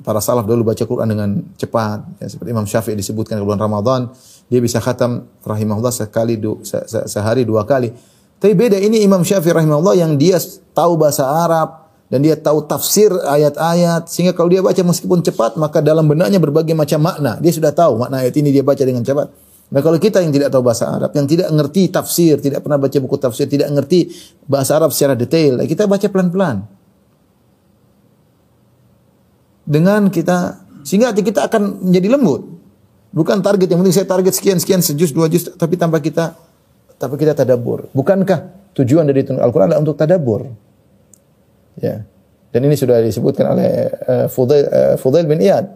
Speaker 1: para salaf dulu baca Quran dengan cepat, ya, seperti Imam Syafi'i disebutkan di bulan Ramadan, dia bisa khatam rahimahullah sekali, du, se, se, sehari dua kali. Tapi beda ini Imam Syafi'i rahimahullah yang dia tahu bahasa Arab dan dia tahu tafsir ayat-ayat sehingga kalau dia baca meskipun cepat maka dalam benaknya berbagai macam makna. Dia sudah tahu makna ayat ini dia baca dengan cepat. Nah kalau kita yang tidak tahu bahasa Arab, yang tidak ngerti tafsir, tidak pernah baca buku tafsir, tidak ngerti bahasa Arab secara detail, kita baca pelan-pelan. dengan kita sehingga hati kita akan menjadi lembut. Bukan target yang penting saya target sekian sekian sejus dua juz tapi tanpa kita tapi kita tadabur. Bukankah tujuan dari Al-Qur'an adalah untuk tadabur? Ya. Dan ini sudah disebutkan oleh uh, Fudail, uh, Fudail bin Iyad.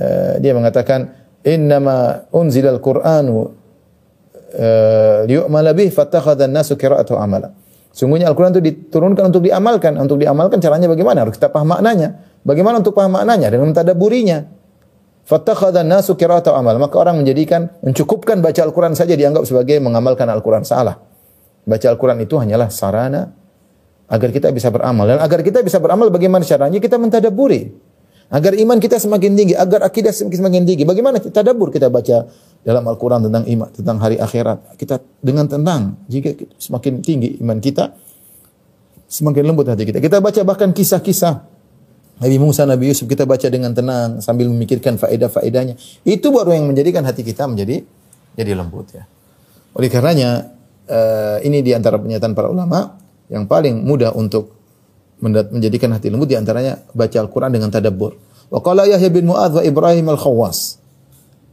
Speaker 1: Uh, dia mengatakan innama unzilal Qur'anu uh, liyu'mala bih fattakhadha an-nasu qira'atu amala. Sungguhnya Al-Quran itu diturunkan untuk diamalkan. Untuk diamalkan caranya bagaimana? Harus kita paham maknanya. Bagaimana untuk paham maknanya? Dengan mentadaburinya. Fattakhadha nasu qira'ata amal. Maka orang menjadikan, mencukupkan baca Al-Quran saja dianggap sebagai mengamalkan Al-Quran. Salah. Baca Al-Quran itu hanyalah sarana agar kita bisa beramal. Dan agar kita bisa beramal bagaimana caranya? Kita mentadaburi. Agar iman kita semakin tinggi, agar akidah semakin tinggi. Bagaimana kita tadabur kita baca dalam Al-Quran tentang iman, tentang hari akhirat. Kita dengan tenang, jika semakin tinggi iman kita, semakin lembut hati kita. Kita baca bahkan kisah-kisah Nabi Musa, Nabi Yusuf kita baca dengan tenang sambil memikirkan faedah-faedahnya. Itu baru yang menjadikan hati kita menjadi jadi lembut ya. Oleh karenanya uh, ini di antara pernyataan para ulama yang paling mudah untuk menjadikan hati lembut di antaranya baca Al-Qur'an dengan tadabbur. Wa qala Yahya bin Mu'adz wa Ibrahim Al-Khawwas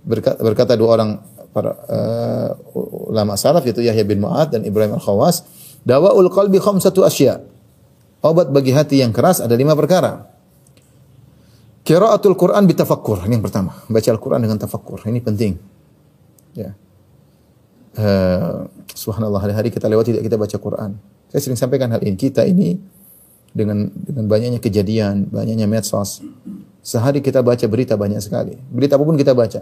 Speaker 1: berkata, berkata dua orang para uh, ulama salaf yaitu Yahya bin Mu'ad dan Ibrahim Al-Khawas, dawaul qalbi khamsatu asya. Obat bagi hati yang keras ada lima perkara. Qiraatul Quran bitafakkur, ini yang pertama. Baca Al-Quran dengan tafakkur, ini penting. Ya. Uh, subhanallah hari-hari kita lewat tidak kita baca Quran. Saya sering sampaikan hal ini. Kita ini dengan dengan banyaknya kejadian, banyaknya medsos. Sehari kita baca berita banyak sekali. Berita apa pun kita baca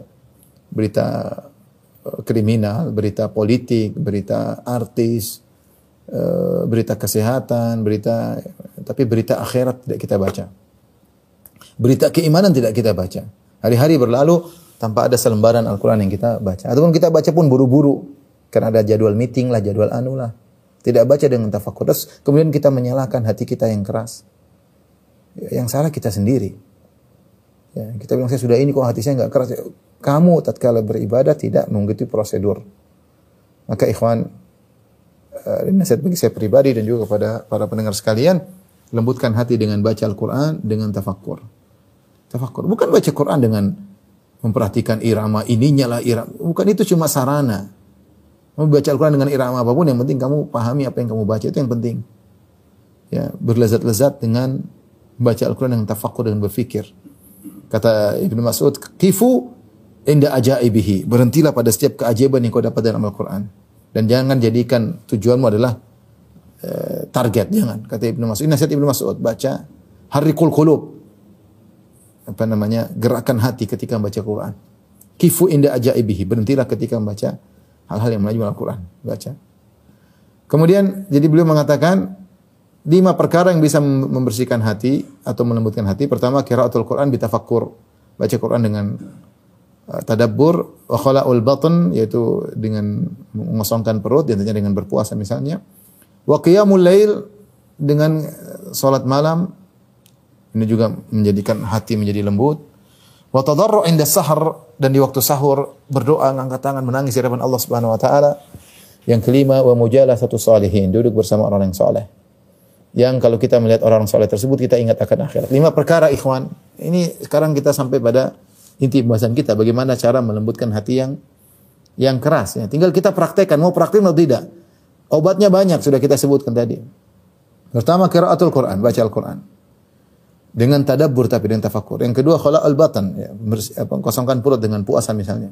Speaker 1: berita eh, kriminal, berita politik, berita artis, eh, berita kesehatan, berita tapi berita akhirat tidak kita baca. Berita keimanan tidak kita baca. Hari-hari berlalu tanpa ada selembaran Al-Quran yang kita baca. Ataupun kita baca pun buru-buru. Karena ada jadwal meeting lah, jadwal anu lah. Tidak baca dengan tafakur. Terus kemudian kita menyalahkan hati kita yang keras. Yang salah kita sendiri. Ya, kita bilang saya sudah ini kok hati saya nggak keras kamu tatkala beribadah tidak mengikuti prosedur. Maka ikhwan, uh, ini nasihat bagi saya pribadi dan juga kepada para pendengar sekalian, lembutkan hati dengan baca Al-Quran, dengan tafakkur. Tafakkur. Bukan baca Quran dengan memperhatikan irama ininya lah irama. Bukan itu cuma sarana. Kamu baca Al-Quran dengan irama apa pun, yang penting kamu pahami apa yang kamu baca, itu yang penting. Ya, berlezat-lezat dengan baca Al-Quran dengan tafakkur, dengan berfikir. Kata Ibnu Mas'ud, kifu inda ajaibihi. Berhentilah pada setiap keajaiban yang kau dapat dalam Al-Quran. Dan jangan jadikan tujuanmu adalah uh, target. Jangan. Kata Ibnu Mas'ud. Nasihat Ibnu Mas'ud. Baca harikul kulub. Apa namanya? Gerakan hati ketika membaca Quran. Kifu inda ajaibihi. Berhentilah ketika membaca hal-hal yang melaju Al-Quran. Baca. Kemudian, jadi beliau mengatakan, lima perkara yang bisa membersihkan hati atau melembutkan hati. Pertama, kiraatul Quran bitafakkur. Baca Quran dengan Uh, tadabbur wa khala'ul batn yaitu dengan mengosongkan perut dan dengan berpuasa misalnya wa qiyamul lail dengan uh, salat malam ini juga menjadikan hati menjadi lembut wa tadarru inda sahar dan di waktu sahur berdoa angkat tangan menangis di Allah Subhanahu wa taala yang kelima wa satu salihin duduk bersama orang yang saleh yang kalau kita melihat orang saleh tersebut kita ingat akan akhirat lima perkara ikhwan ini sekarang kita sampai pada inti pembahasan kita bagaimana cara melembutkan hati yang yang keras ya. Tinggal kita praktekkan mau praktek atau tidak. Obatnya banyak sudah kita sebutkan tadi. Pertama qiraatul Quran, baca Al-Quran. Dengan tadabbur tapi dengan tafakur. Yang kedua khala'ul batan, ya, kosongkan perut dengan puasa misalnya.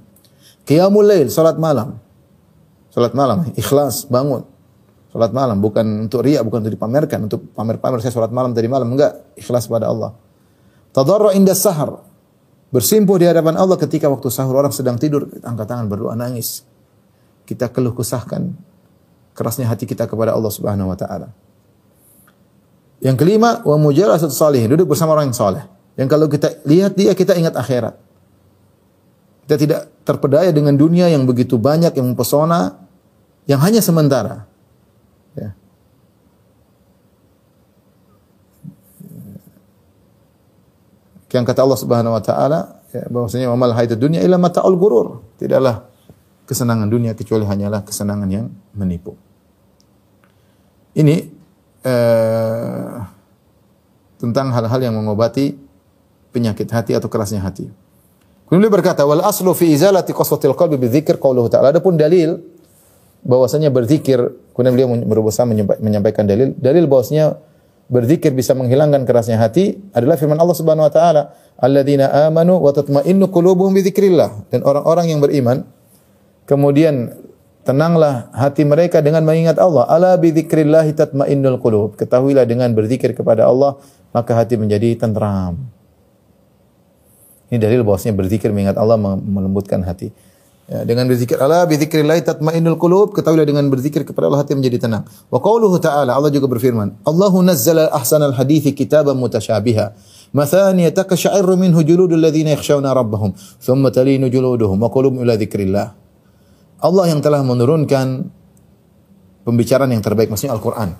Speaker 1: Qiyamul lail, salat malam. Salat malam, ikhlas, bangun. Salat malam bukan untuk riak, bukan untuk dipamerkan, untuk pamer-pamer saya salat malam tadi malam, enggak, ikhlas pada Allah. Tadarru inda sahar, Bersimpuh di hadapan Allah ketika waktu sahur orang sedang tidur, angkat tangan berdoa nangis. Kita keluh kesahkan kerasnya hati kita kepada Allah Subhanahu wa taala. Yang kelima, wa mujalasat salihin, duduk bersama orang yang saleh. Yang kalau kita lihat dia kita ingat akhirat. Kita tidak terpedaya dengan dunia yang begitu banyak yang mempesona yang hanya sementara. Ya. Yang kata Allah Subhanahu wa taala ya, bahwasanya amal hayatid dunya illa mata'ul gurur. Tidaklah kesenangan dunia kecuali hanyalah kesenangan yang menipu. Ini eh, tentang hal-hal yang mengobati penyakit hati atau kerasnya hati. Kemudian berkata, "Wal aslu fi izalati qaswatil qalbi bidzikr qauluhu ta'ala." Adapun dalil bahwasanya berzikir, kemudian beliau berusaha menyampaikan dalil, dalil bahwasanya berzikir bisa menghilangkan kerasnya hati adalah firman Allah Subhanahu wa taala, "Alladzina amanu wa tatma'innu qulubuhum bidzikrillah." Dan orang-orang yang beriman kemudian tenanglah hati mereka dengan mengingat Allah. Ala bidzikrillah tatmainnul qulub. Ketahuilah dengan berzikir kepada Allah maka hati menjadi tenteram. Ini dalil bahwasanya berzikir mengingat Allah melembutkan hati. Ya, dengan berzikir ala bidzikrillah tatmainnul qulub, ketahuilah dengan berzikir kepada Allah hati menjadi tenang. Wa qauluhu ta'ala Allah juga berfirman, Allahu nazzala ahsanal hadithi kitaban mutasyabiha. Mathaniya takasha'irru minhu juludul ladzina yakhshawna rabbahum, thumma talinu juluduhum wa qulubuhum ila dzikrillah. Allah yang telah menurunkan pembicaraan yang terbaik maksudnya Al-Qur'an.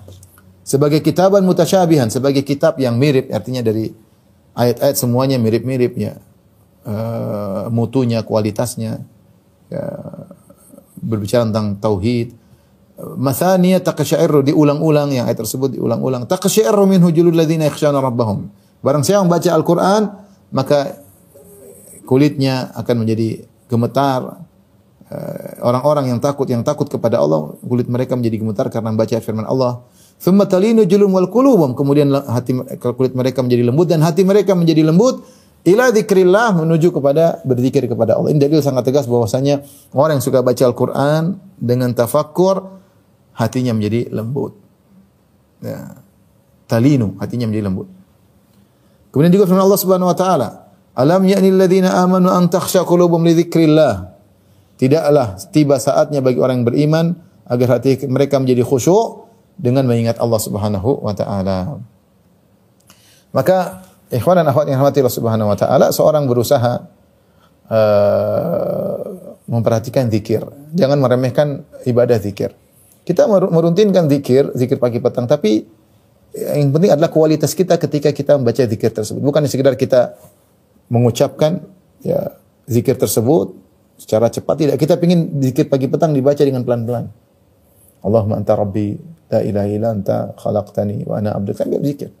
Speaker 1: Sebagai kitaban mutasyabihan, sebagai kitab yang mirip artinya dari ayat-ayat semuanya mirip-mirip ya. Uh, mutunya, kualitasnya ya, berbicara tentang tauhid. Mathaniya taqsyairu diulang-ulang yang ayat tersebut diulang-ulang. Taqsyairu minhu julul ladzina yakhshawna rabbahum. Barang siapa membaca Al-Qur'an maka kulitnya akan menjadi gemetar, orang-orang yang takut yang takut kepada Allah kulit mereka menjadi gemetar karena membaca firman Allah. Wal kemudian hati kulit mereka menjadi lembut dan hati mereka menjadi lembut ila dzikrillah menuju kepada berzikir kepada Allah. Ini dalil sangat tegas bahwasanya orang yang suka baca Al-Qur'an dengan tafakkur hatinya menjadi lembut. Ya. Talinu hatinya menjadi lembut. Kemudian juga firman Allah Subhanahu wa taala, "Alam ya'ni alladziina amanu an takhsha qulubuhum li dzikrillah." Tidaklah tiba saatnya bagi orang yang beriman agar hati mereka menjadi khusyuk dengan mengingat Allah Subhanahu wa taala. Maka ikhwan dan akhwat yang rahmati Allah Subhanahu wa taala, seorang berusaha uh, memperhatikan zikir. Jangan meremehkan ibadah zikir. Kita meruntinkan zikir, zikir pagi petang, tapi yang penting adalah kualitas kita ketika kita membaca zikir tersebut. Bukan sekedar kita mengucapkan ya zikir tersebut secara cepat tidak. Kita ingin zikir pagi petang dibaca dengan pelan-pelan. Allahumma anta rabbi la ilaha illa anta khalaqtani wa ana abduka. Kan zikir.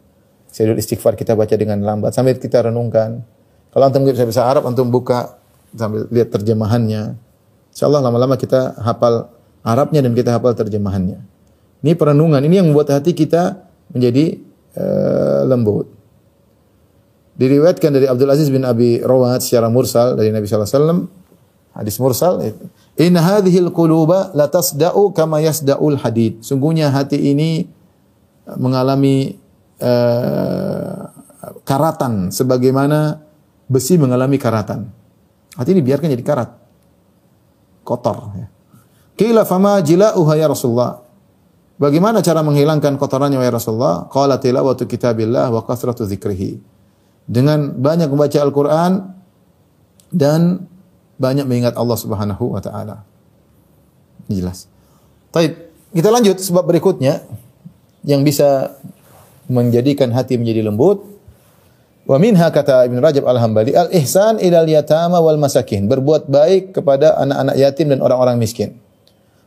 Speaker 1: Sayyidul istighfar kita baca dengan lambat sambil kita renungkan. Kalau antum bisa bahasa Arab antum buka sambil lihat terjemahannya. Insyaallah lama-lama kita hafal Arabnya dan kita hafal terjemahannya. Ini perenungan, ini yang membuat hati kita menjadi uh, lembut. Diriwayatkan dari Abdul Aziz bin Abi Rawat secara mursal dari Nabi sallallahu alaihi wasallam Hadis mursal In hadhil quluba la tasda'u kama yasda'ul hadid. Sungguhnya hati ini mengalami uh, karatan sebagaimana besi mengalami karatan. Hati ini biarkan jadi karat. Kotor ya. Qila fama jila'uha ya Rasulullah. Bagaimana cara menghilangkan kotorannya ya Rasulullah? Qala tilawatu kitabillah wa kasratu dzikrihi. Dengan banyak membaca Al-Qur'an dan banyak mengingat Allah Subhanahu wa taala. Jelas. Baik, kita lanjut sebab berikutnya yang bisa menjadikan hati menjadi lembut. Wa minha kata Ibn Rajab Al-Hambali, al-ihsan ilal yatama wal masakin, berbuat baik kepada anak-anak yatim dan orang-orang miskin.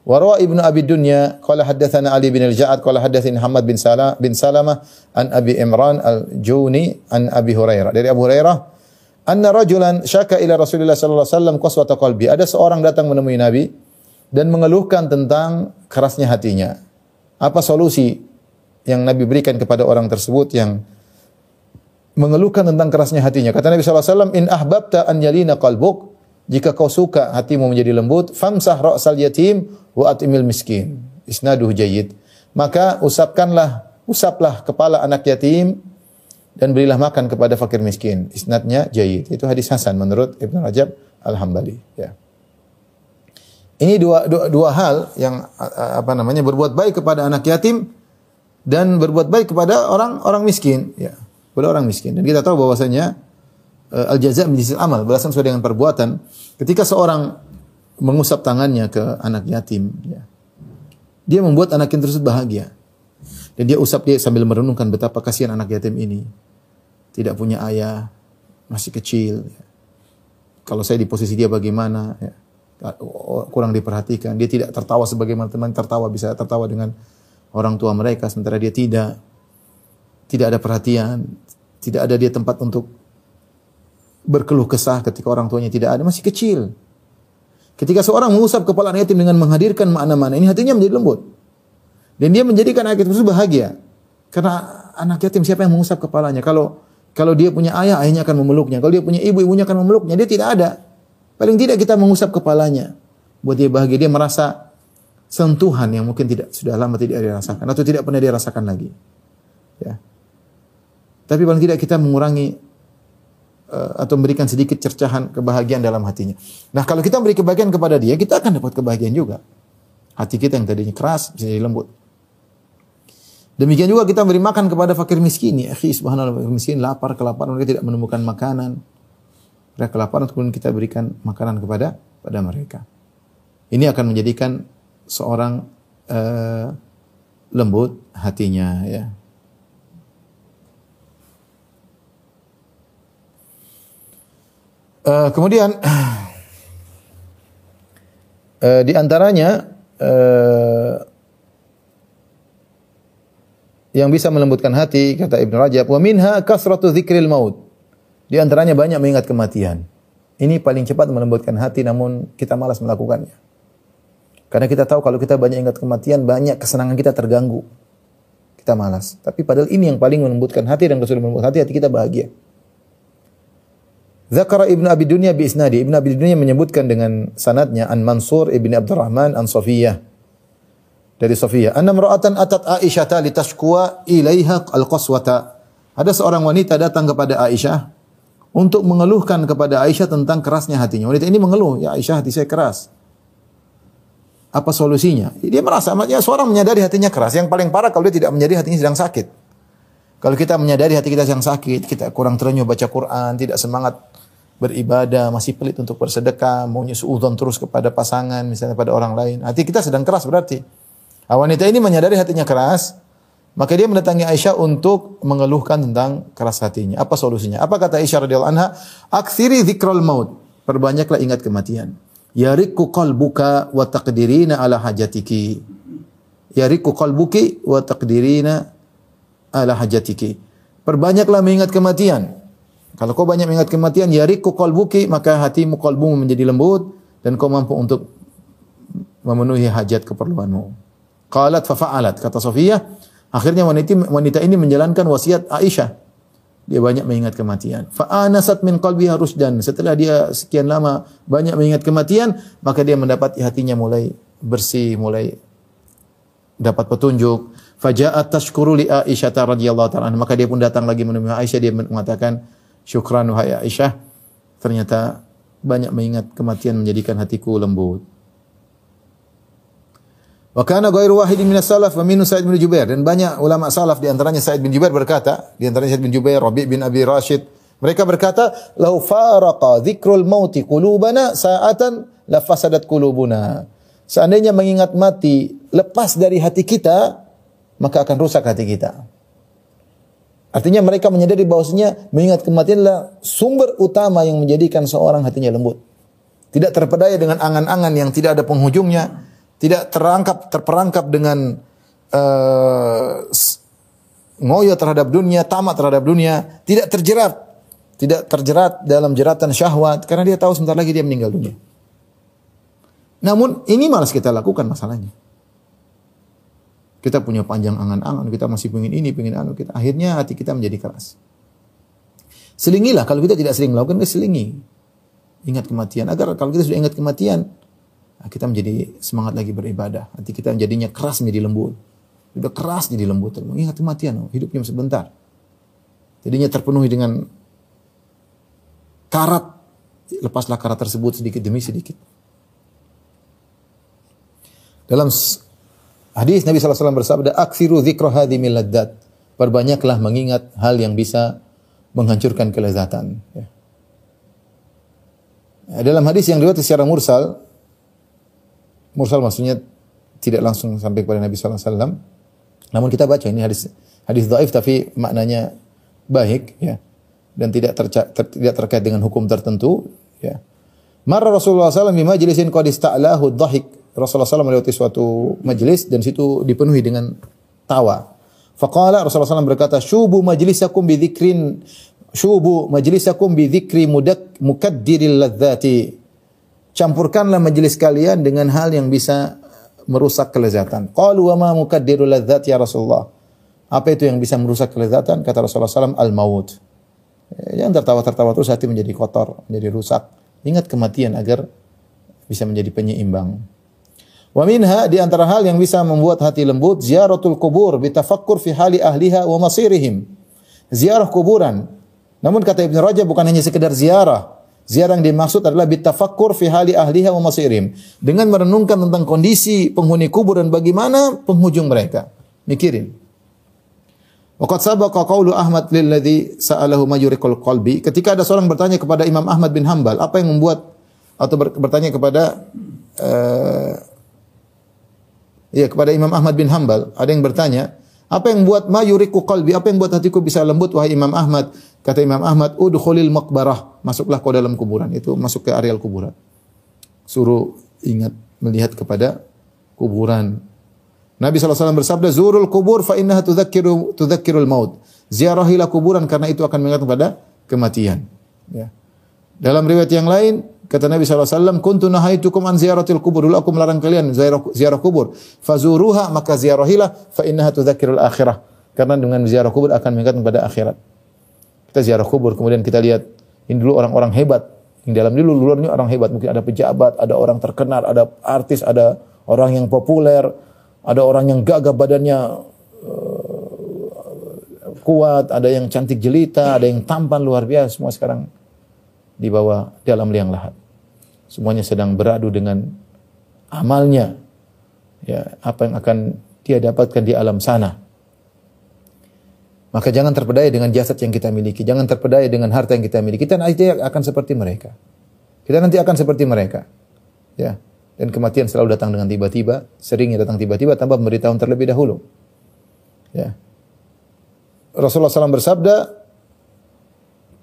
Speaker 1: Wa rawa Ibnu Abi Dunya qala haddatsana Ali bin Al-Ja'ad qala haddatsani Muhammad bin Salah bin Salamah an Abi Imran Al-Juni an Abi Hurairah. Dari Abu Hurairah anna rajulan syaka ila Rasulillah sallallahu alaihi wasallam qalbi. Ada seorang datang menemui Nabi dan mengeluhkan tentang kerasnya hatinya. Apa solusi yang Nabi berikan kepada orang tersebut yang mengeluhkan tentang kerasnya hatinya? Kata Nabi sallallahu alaihi wasallam, "In ahbabta an yalina qalbuk" Jika kau suka hatimu menjadi lembut, famsah ra'sal yatim wa atimil miskin. Isnaduh jayyid. Maka usapkanlah, usaplah kepala anak yatim dan berilah makan kepada fakir miskin. Isnadnya jayid. Itu hadis hasan menurut Ibnu Rajab Al-Hambali. Ya. Ini dua, dua, dua hal yang apa namanya berbuat baik kepada anak yatim dan berbuat baik kepada orang orang miskin. Ya, kepada orang miskin. Dan kita tahu bahwasanya uh, al jaza min amal, balasan sesuai dengan perbuatan. Ketika seorang mengusap tangannya ke anak yatim, ya, dia membuat anak yatim tersebut bahagia. Dan dia usap dia sambil merenungkan betapa kasihan anak yatim ini. Tidak punya ayah, masih kecil. Kalau saya di posisi dia bagaimana? Ya. Kurang diperhatikan. Dia tidak tertawa sebagaimana teman tertawa bisa tertawa dengan orang tua mereka sementara dia tidak. Tidak ada perhatian, tidak ada dia tempat untuk berkeluh kesah ketika orang tuanya tidak ada, masih kecil. Ketika seorang mengusap kepala anak yatim dengan menghadirkan makna-makna ini, hatinya menjadi lembut. Dan dia menjadikan anak yatim itu bahagia. Karena anak yatim siapa yang mengusap kepalanya? Kalau kalau dia punya ayah, ayahnya akan memeluknya. Kalau dia punya ibu, ibunya akan memeluknya. Dia tidak ada. Paling tidak kita mengusap kepalanya. Buat dia bahagia, dia merasa sentuhan yang mungkin tidak sudah lama tidak dia rasakan atau tidak pernah dia rasakan lagi. Ya. Tapi paling tidak kita mengurangi uh, atau memberikan sedikit cercahan kebahagiaan dalam hatinya. Nah, kalau kita beri kebahagiaan kepada dia, kita akan dapat kebahagiaan juga. Hati kita yang tadinya keras bisa jadi lembut. Demikian juga kita beri makan kepada fakir miskin. Ya, akhi, subhanallah, fakir miskin lapar, kelaparan, mereka tidak menemukan makanan. Mereka kelaparan, kemudian kita berikan makanan kepada pada mereka. Ini akan menjadikan seorang uh, lembut hatinya, ya. Uh, kemudian uh, di antaranya uh, yang bisa melembutkan hati kata Ibnu Rajab wa minha kasratu dzikril maut. Di antaranya banyak mengingat kematian. Ini paling cepat melembutkan hati namun kita malas melakukannya. Karena kita tahu kalau kita banyak ingat kematian banyak kesenangan kita terganggu. Kita malas. Tapi padahal ini yang paling melembutkan hati dan kesulitan melembutkan hati hati kita bahagia. Zakara Ibnu Abi Dunya bi isnadi. Ibnu Abi Dunya menyebutkan dengan sanadnya an Mansur Ibnu Abdurrahman an Safiyah dari Safiyah. Anna mar'atan atat Aisyah litashkuwa ilaiha al-qaswata. Ada seorang wanita datang kepada Aisyah untuk mengeluhkan kepada Aisyah tentang kerasnya hatinya. Wanita ini mengeluh, ya Aisyah hati saya keras. Apa solusinya? Dia merasa, ya seorang menyadari hatinya keras. Yang paling parah kalau dia tidak menyadari hatinya sedang sakit. Kalau kita menyadari hati kita sedang sakit, kita kurang terenyuh baca Quran, tidak semangat beribadah, masih pelit untuk bersedekah, maunya suudzon terus kepada pasangan, misalnya pada orang lain. Hati kita sedang keras berarti. Nah, wanita ini menyadari hatinya keras, maka dia mendatangi Aisyah untuk mengeluhkan tentang keras hatinya. Apa solusinya? Apa kata Aisyah radhiyallahu anha? Aktsiri dzikrul maut. Perbanyaklah ingat kematian. Yariku qalbuka wa taqdirina ala hajatiki. Yariku qalbuki wa taqdirina ala hajatiki. Perbanyaklah mengingat kematian kalau kau banyak mengingat kematian, yariku qalbuki, maka hatimu kalbumu menjadi lembut dan kau mampu untuk memenuhi hajat keperluanmu. Qalat fa fa'alat kata Sofia, akhirnya wanita wanita ini menjalankan wasiat Aisyah. Dia banyak mengingat kematian. Fa anasat min qalbiha rusdan. Setelah dia sekian lama banyak mengingat kematian, maka dia mendapat hatinya mulai bersih, mulai dapat petunjuk. Faja'at tashkuru li Aisyah radhiyallahu ta'ala. Maka dia pun datang lagi menemui Aisyah dia mengatakan, Syukran wahai Aisyah. Ternyata banyak mengingat kematian menjadikan hatiku lembut. Wa kana ghairu wahidin minas salaf wa minhu Sa'id bin Jubair dan banyak ulama salaf di antaranya Sa'id bin Jubair berkata, di antaranya Sa'id bin Jubair, Rabi' bin Abi Rashid, mereka berkata, "Lau faraqa dzikrul mauti qulubana sa'atan la fasadat qulubuna." Seandainya mengingat mati lepas dari hati kita, maka akan rusak hati kita. Artinya mereka menyadari bahwasanya mengingat kematian adalah sumber utama yang menjadikan seorang hatinya lembut. Tidak terpedaya dengan angan-angan yang tidak ada penghujungnya, tidak terangkap terperangkap dengan uh, ngoyo terhadap dunia, tamat terhadap dunia, tidak terjerat, tidak terjerat dalam jeratan syahwat karena dia tahu sebentar lagi dia meninggal dunia. Namun ini malas kita lakukan masalahnya. Kita punya panjang angan-angan, kita masih pengen ini, pengen anu, kita akhirnya hati kita menjadi keras. Selingilah kalau kita tidak sering melakukan, kita selingi. Ingat kematian. Agar kalau kita sudah ingat kematian, kita menjadi semangat lagi beribadah. Hati kita menjadinya keras menjadi lembut. Sudah keras jadi lembut. Ingat kematian, oh, hidupnya sebentar. Jadinya terpenuhi dengan karat. Lepaslah karat tersebut sedikit demi sedikit. Dalam Hadis Nabi SAW bersabda, "Aksiru dzikra hadhimil laddat." Perbanyaklah mengingat hal yang bisa menghancurkan kelezatan. Ya. Dalam hadis yang diriwayatkan secara mursal, mursal maksudnya tidak langsung sampai kepada Nabi SAW. Namun kita baca ini hadis hadis dhaif tapi maknanya baik ya dan tidak terca, ter, tidak terkait dengan hukum tertentu ya. Marra Rasulullah SAW di majlisin qad ista'lahu dhahik Rasulullah SAW melewati suatu majelis dan situ dipenuhi dengan tawa. Faqala Rasulullah SAW berkata, "Syubu majlisakum bi dzikrin syubu majlisakum bi dzikri mudak mukaddiril ladzati. Campurkanlah majelis kalian dengan hal yang bisa merusak kelezatan. Qalu wa ma mukaddirul ladzat ya Rasulullah. Apa itu yang bisa merusak kelezatan? Kata Rasulullah SAW, al-maut. Yang tertawa-tertawa terus hati menjadi kotor, menjadi rusak. Ingat kematian agar bisa menjadi penyeimbang. Wa minha di antara hal yang bisa membuat hati lembut ziaratul kubur bitafakkur fi hali ahliha wa masirihim. Ziarah kuburan. Namun kata Ibn Rajab bukan hanya sekedar ziarah. Ziarah yang dimaksud adalah bitafakkur fi hali ahliha wa masirihim. Dengan merenungkan tentang kondisi penghuni kubur dan bagaimana penghujung mereka. Mikirin. Waqad sabaqa qawlu Ahmad lilladzi sa'alahu majurikul qalbi. Ketika ada seorang bertanya kepada Imam Ahmad bin Hambal, apa yang membuat atau bertanya kepada uh, ya kepada Imam Ahmad bin Hambal, ada yang bertanya, apa yang buat mayuriku qalbi? Apa yang buat hatiku bisa lembut wahai Imam Ahmad? Kata Imam Ahmad, udkhulil maqbarah. Masuklah kau dalam kuburan. Itu masuk ke areal kuburan. Suruh ingat melihat kepada kuburan. Nabi SAW bersabda, Zurul kubur fa innaha tudzakiru tudzakirul maut. Ziarahilah kuburan karena itu akan mengingat kepada kematian. Ya. Dalam riwayat yang lain, kata Nabi SAW, Kuntu nahaitukum an ziaratil kubur. Dulu aku melarang kalian ziarah, ziarah kubur. Fazuruha, maka ziarahilah, fa innaha tudzakirul akhirah. Karena dengan ziarah kubur akan mengingat kepada akhirat. Kita ziarah kubur, kemudian kita lihat, ini dulu orang-orang hebat. Yang dalam dulu luarnya orang hebat. Mungkin ada pejabat, ada orang terkenal, ada artis, ada orang yang populer, ada orang yang gagah badannya uh, kuat, ada yang cantik jelita, ada yang tampan luar biasa, semua sekarang di bawah dalam liang lahat. Semuanya sedang beradu dengan amalnya. Ya, apa yang akan dia dapatkan di alam sana. Maka jangan terpedaya dengan jasad yang kita miliki, jangan terpedaya dengan harta yang kita miliki. Kita nanti akan seperti mereka. Kita nanti akan seperti mereka. Ya. Dan kematian selalu datang dengan tiba-tiba, seringnya datang tiba-tiba tanpa memberitahu terlebih dahulu. Ya. Rasulullah SAW bersabda,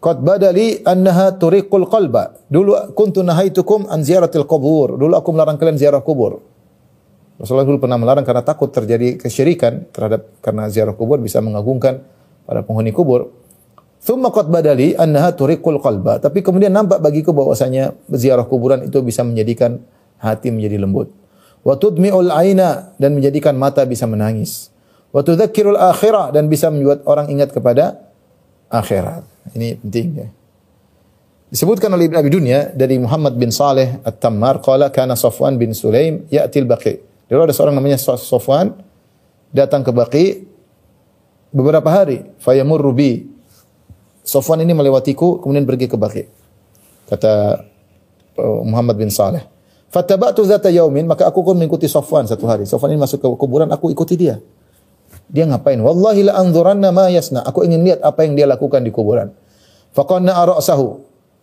Speaker 1: Qad badali annaha turiqul qalba. Dulu kuntu nahaitukum an ziaratil kubur. Dulu aku melarang kalian ziarah kubur. Rasulullah dulu pernah melarang karena takut terjadi kesyirikan terhadap karena ziarah kubur bisa mengagungkan para penghuni kubur. Thumma qad badali annaha turiqul qalba. Tapi kemudian nampak bagiku bahwasanya ziarah kuburan itu bisa menjadikan hati menjadi lembut. Wa tudmi'ul aina dan menjadikan mata bisa menangis. Wa tudzakkirul akhirah dan bisa membuat orang ingat kepada akhirat. Ini penting ya. Disebutkan oleh Ibn Abi Dunya dari Muhammad bin Saleh At-Tammar qala kana Safwan bin Sulaim ya'til baqi. Dulu ada seorang namanya Safwan datang ke Baqi beberapa hari fayamurru bi. Safwan ini melewatiku kemudian pergi ke Baqi. Kata uh, Muhammad bin Saleh. Fattaba'tu zata yaumin, maka aku pun mengikuti Safwan satu hari. Safwan ini masuk ke kuburan, aku ikuti dia. Dia ngapain? Wallahi la anzuranna ma yasna. Aku ingin lihat apa yang dia lakukan di kuburan. Faqanna ara'sahu.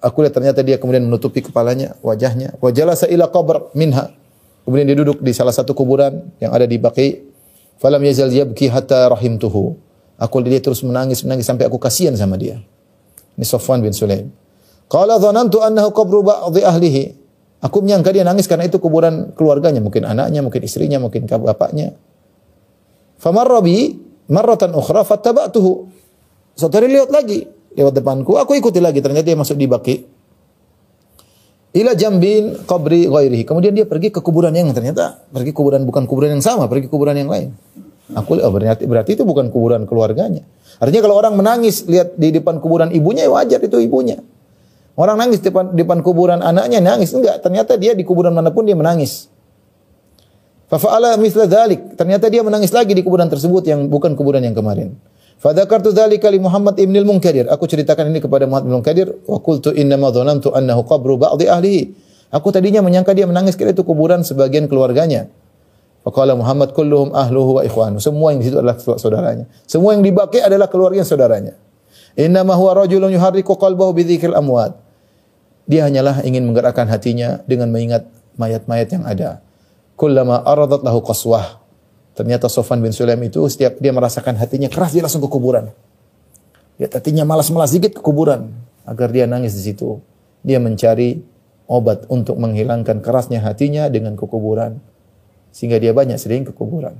Speaker 1: Aku lihat ternyata dia kemudian menutupi kepalanya, wajahnya. Wa jalasa ila qabr minha. Kemudian dia duduk di salah satu kuburan yang ada di Baqi. Falam yazal yabki hatta rahimtuhu. Aku dia terus menangis, menangis sampai aku kasihan sama dia. Ini Safwan bin Sulaim. Qala dhanantu annahu qabru ba'dhi ahlihi. Aku menyangka dia nangis karena itu kuburan keluarganya, mungkin anaknya, mungkin istrinya, mungkin bapaknya. Famarra bi marratan ukhra fattaba'tuhu. Suatu hari lihat lagi lewat depanku, aku ikuti lagi ternyata dia masuk di baki. Ila jambin qabri ghairihi. Kemudian dia pergi ke kuburan yang ternyata pergi kuburan bukan kuburan yang sama, pergi kuburan yang lain. Aku oh, berarti berarti itu bukan kuburan keluarganya. Artinya kalau orang menangis lihat di depan kuburan ibunya ya wajar itu ibunya. Orang nangis di depan, depan kuburan anaknya nangis enggak, ternyata dia di kuburan mana pun dia menangis. Fafa'ala mithla dhalik. Ternyata dia menangis lagi di kuburan tersebut yang bukan kuburan yang kemarin. Fadzakartu dzalika li Muhammad ibn al-Munkadir. Aku ceritakan ini kepada Muhammad ibn al-Munkadir wa qultu inna ma dhanantu annahu qabru ba'dhi ahlihi. Aku tadinya menyangka dia menangis kira itu kuburan sebagian keluarganya. Faqala Muhammad kulluhum ahluhu wa ikhwanu. Semua yang di situ adalah saudaranya. Semua yang dibaki adalah keluarga saudaranya. Inna ma huwa rajulun yuharriku qalbahu bi amwat. Dia hanyalah ingin menggerakkan hatinya dengan mengingat mayat-mayat yang ada. Kullama aradat lahu qaswah. Ternyata Sofan bin Sulaim itu setiap dia merasakan hatinya keras dia langsung ke kuburan. Dia hatinya malas-malas sedikit ke kuburan agar dia nangis di situ. Dia mencari obat untuk menghilangkan kerasnya hatinya dengan ke kuburan. Sehingga dia banyak sering ke kuburan.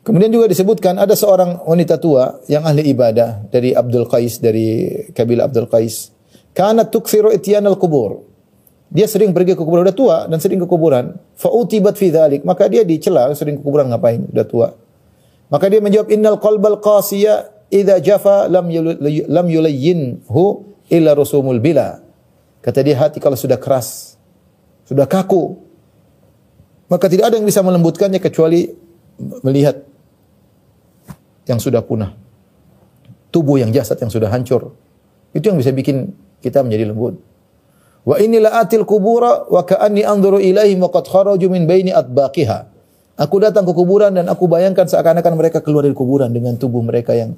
Speaker 1: Kemudian juga disebutkan ada seorang wanita tua yang ahli ibadah dari Abdul Qais dari kabilah Abdul Qais. Kana tukthiru ityan al-qubur. Dia sering pergi ke kuburan, udah tua dan sering ke kuburan. Fa'utibat fi dhalik. Maka dia dicela, sering ke kuburan ngapain? Udah tua. Maka dia menjawab, Innal qalbal qasiya idza jafa lam yul- lam yulayyinhu illa rusumul bila. Kata dia hati kalau sudah keras, sudah kaku, maka tidak ada yang bisa melembutkannya kecuali melihat yang sudah punah. Tubuh yang jasad yang sudah hancur. Itu yang bisa bikin kita menjadi lembut. Wa inilah atil kubura wa ka'anni anzuru ilaihim wa qad kharaju min baini atbaqiha. Aku datang ke kuburan dan aku bayangkan seakan-akan mereka keluar dari kuburan dengan tubuh mereka yang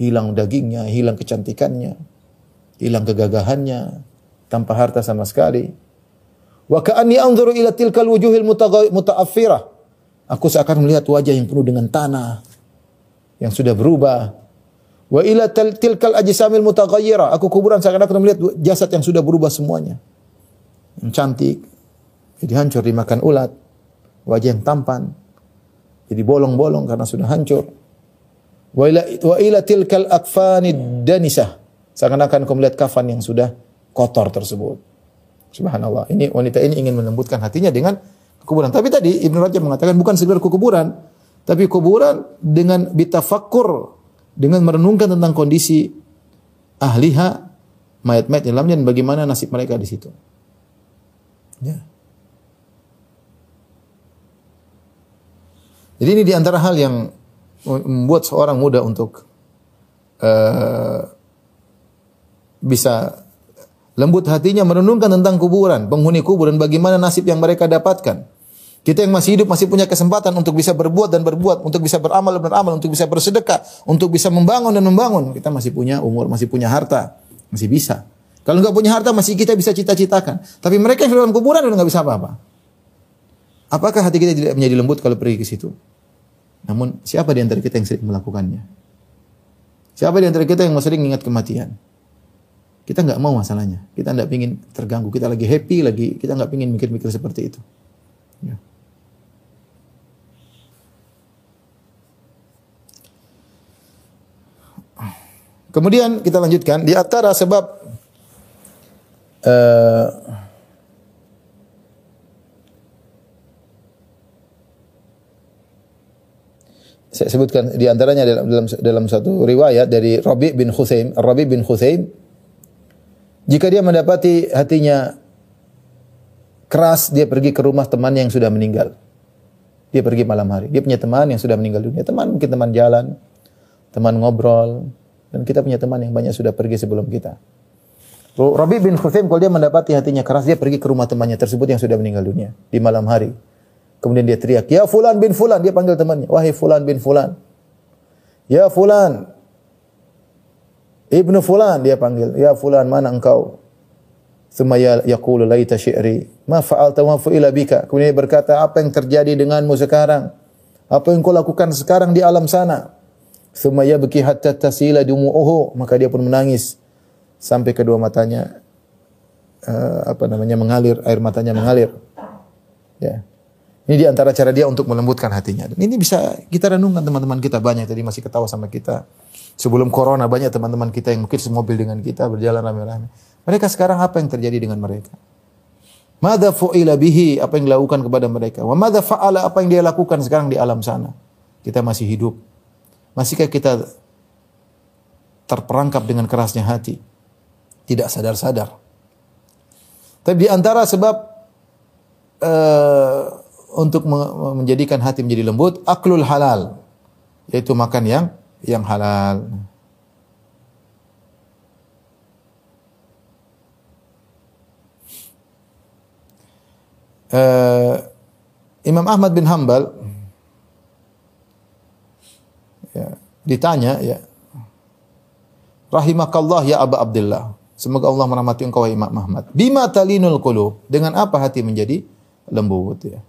Speaker 1: hilang dagingnya, hilang kecantikannya, hilang kegagahannya, tanpa harta sama sekali. Wa ka'anni anzuru ila tilkal wujuhil muta'affirah. Aku seakan melihat wajah yang penuh dengan tanah yang sudah berubah. Wa ila til- tilkal ajsamil mutaghayyira. Aku kuburan seakan-akan melihat jasad yang sudah berubah semuanya. Yang cantik. Jadi hancur dimakan ulat. Wajah yang tampan. Jadi bolong-bolong karena sudah hancur. Wa ila, wa ila tilkal akfanid danisah. Seakan-akan kau melihat kafan yang sudah kotor tersebut. Subhanallah. Ini wanita ini ingin melembutkan hatinya dengan kuburan. Tapi tadi Ibnu Rajab mengatakan bukan sekedar ke kuburan, tapi kuburan dengan bitafakkur, dengan merenungkan tentang kondisi ahliha, mayat-mayat di dalamnya dan bagaimana nasib mereka di situ. Ya. Jadi ini di antara hal yang membuat seorang muda untuk eh, bisa lembut hatinya merenungkan tentang kuburan, penghuni kuburan, bagaimana nasib yang mereka dapatkan. Kita yang masih hidup masih punya kesempatan untuk bisa berbuat dan berbuat, untuk bisa beramal dan beramal, untuk bisa bersedekah, untuk bisa membangun dan membangun. Kita masih punya umur, masih punya harta, masih bisa. Kalau nggak punya harta masih kita bisa cita-citakan. Tapi mereka yang di dalam kuburan udah nggak bisa apa-apa. Apakah hati kita tidak menjadi lembut kalau pergi ke situ? Namun siapa di antara kita yang sering melakukannya? Siapa di antara kita yang sering ingat kematian? Kita nggak mau masalahnya. Kita nggak pingin terganggu. Kita lagi happy, lagi kita nggak pingin mikir-mikir seperti itu. Ya. Kemudian kita lanjutkan di antara sebab eh, saya sebutkan di antaranya dalam dalam dalam satu riwayat dari Rabi bin Khusaim, Rabi bin Khusaim jika dia mendapati hatinya keras, dia pergi ke rumah teman yang sudah meninggal. Dia pergi malam hari. Dia punya teman yang sudah meninggal dunia. Teman mungkin teman jalan, teman ngobrol, dan kita punya teman yang banyak sudah pergi sebelum kita. Rabi bin Khusaim kalau dia mendapati hatinya keras, dia pergi ke rumah temannya tersebut yang sudah meninggal dunia di malam hari. Kemudian dia teriak, "Ya fulan bin fulan." Dia panggil temannya, "Wahai fulan bin fulan." "Ya fulan." Ibnu fulan dia panggil, "Ya fulan, mana engkau?" Thumma ya- yaqulu laita syi'ri ma fa'alta wa fu'ila bika. Kemudian dia berkata, apa yang terjadi denganmu sekarang? Apa yang kau lakukan sekarang di alam sana? Thumma yabki hatta tasila dumu'uhu. Maka dia pun menangis sampai kedua matanya eh, apa namanya mengalir, air matanya mengalir. Ya. Ini di antara cara dia untuk melembutkan hatinya. Dan ini bisa kita renungkan teman-teman kita banyak tadi masih ketawa sama kita. Sebelum corona banyak teman-teman kita yang mungkin semobil dengan kita berjalan rame-rame. Mereka sekarang apa yang terjadi dengan mereka? Mada fu'ila bihi apa yang dilakukan kepada mereka? Wa mada fa'ala apa yang dia lakukan sekarang di alam sana? Kita masih hidup. Masihkah kita terperangkap dengan kerasnya hati? Tidak sadar-sadar. Tapi di antara sebab uh, untuk menjadikan hati menjadi lembut, aklul halal, yaitu makan yang yang halal. Uh, Imam Ahmad bin Hambal ya, ditanya ya. Rahimakallah ya Aba Abdullah Semoga Allah merahmati engkau Imam Ahmad. Bima talinul qulub. Dengan apa hati menjadi lembut ya?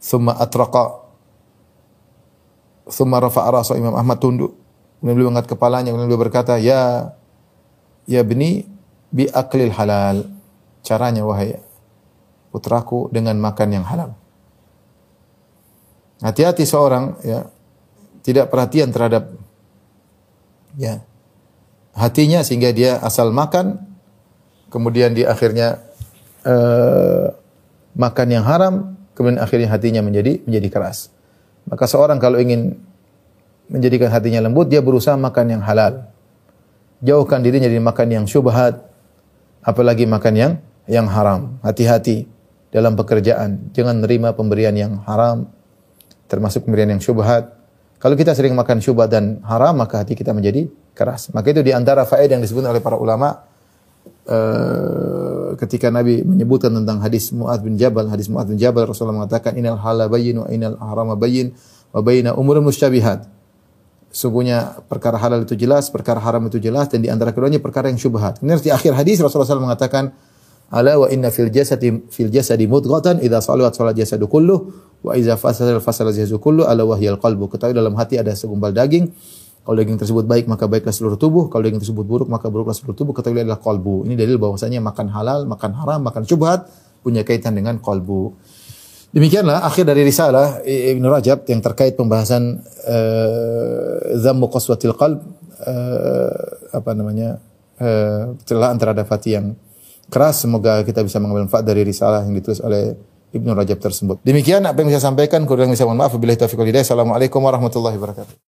Speaker 1: Thumma atraqa. Thumma rafa'a rasa. Imam Ahmad tunduk. Kemudian beliau mengangkat kepalanya. Kemudian beliau berkata Ya Ya bni Bi aklil halal. Caranya wahai putraku dengan makan yang halal. Hati-hati seorang ya tidak perhatian terhadap ya hatinya sehingga dia asal makan kemudian di akhirnya eh, makan yang haram kemudian akhirnya hatinya menjadi menjadi keras. Maka seorang kalau ingin menjadikan hatinya lembut dia berusaha makan yang halal. Jauhkan dirinya dari makan yang syubhat apalagi makan yang yang haram. Hati-hati dalam pekerjaan, jangan menerima pemberian yang haram termasuk pemberian yang syubhat. Kalau kita sering makan syubhat dan haram maka hati kita menjadi keras. Maka itu di antara faedah yang disebut oleh para ulama uh, ketika Nabi menyebutkan tentang hadis Mu'ad bin Jabal, hadis Mu'ad bin Jabal Rasulullah mengatakan innal halal bayyin wa innal harama bayyin wa bayyina umurun musyabihat. Sungguhnya perkara halal itu jelas, perkara haram itu jelas dan di antara keduanya perkara yang syubhat. Kemudian di akhir hadis Rasulullah SAW mengatakan Ala wa inna fil jasadi fil jasadi mudghatan idza salat salat jasadu kullu wa idza fasala fasala jasadu kullu ala wahyal qalbu. Ketahui dalam hati ada segumpal daging kalau daging tersebut baik maka baiklah seluruh tubuh, kalau daging tersebut buruk maka buruklah seluruh tubuh. Ketahui adalah kolbu. Ini dalil bahwasanya makan halal, makan haram, makan syubhat punya kaitan dengan kolbu. Demikianlah akhir dari risalah Ibnu Rajab yang terkait pembahasan uh, zammu qaswatil qalb uh, apa namanya uh, celaan terhadap hati yang keras. Semoga kita bisa mengambil manfaat dari risalah yang ditulis oleh Ibnu Rajab tersebut. Demikian apa yang saya sampaikan, kurang bisa mohon maaf. Wabillahi taufiq. Assalamualaikum warahmatullahi wabarakatuh.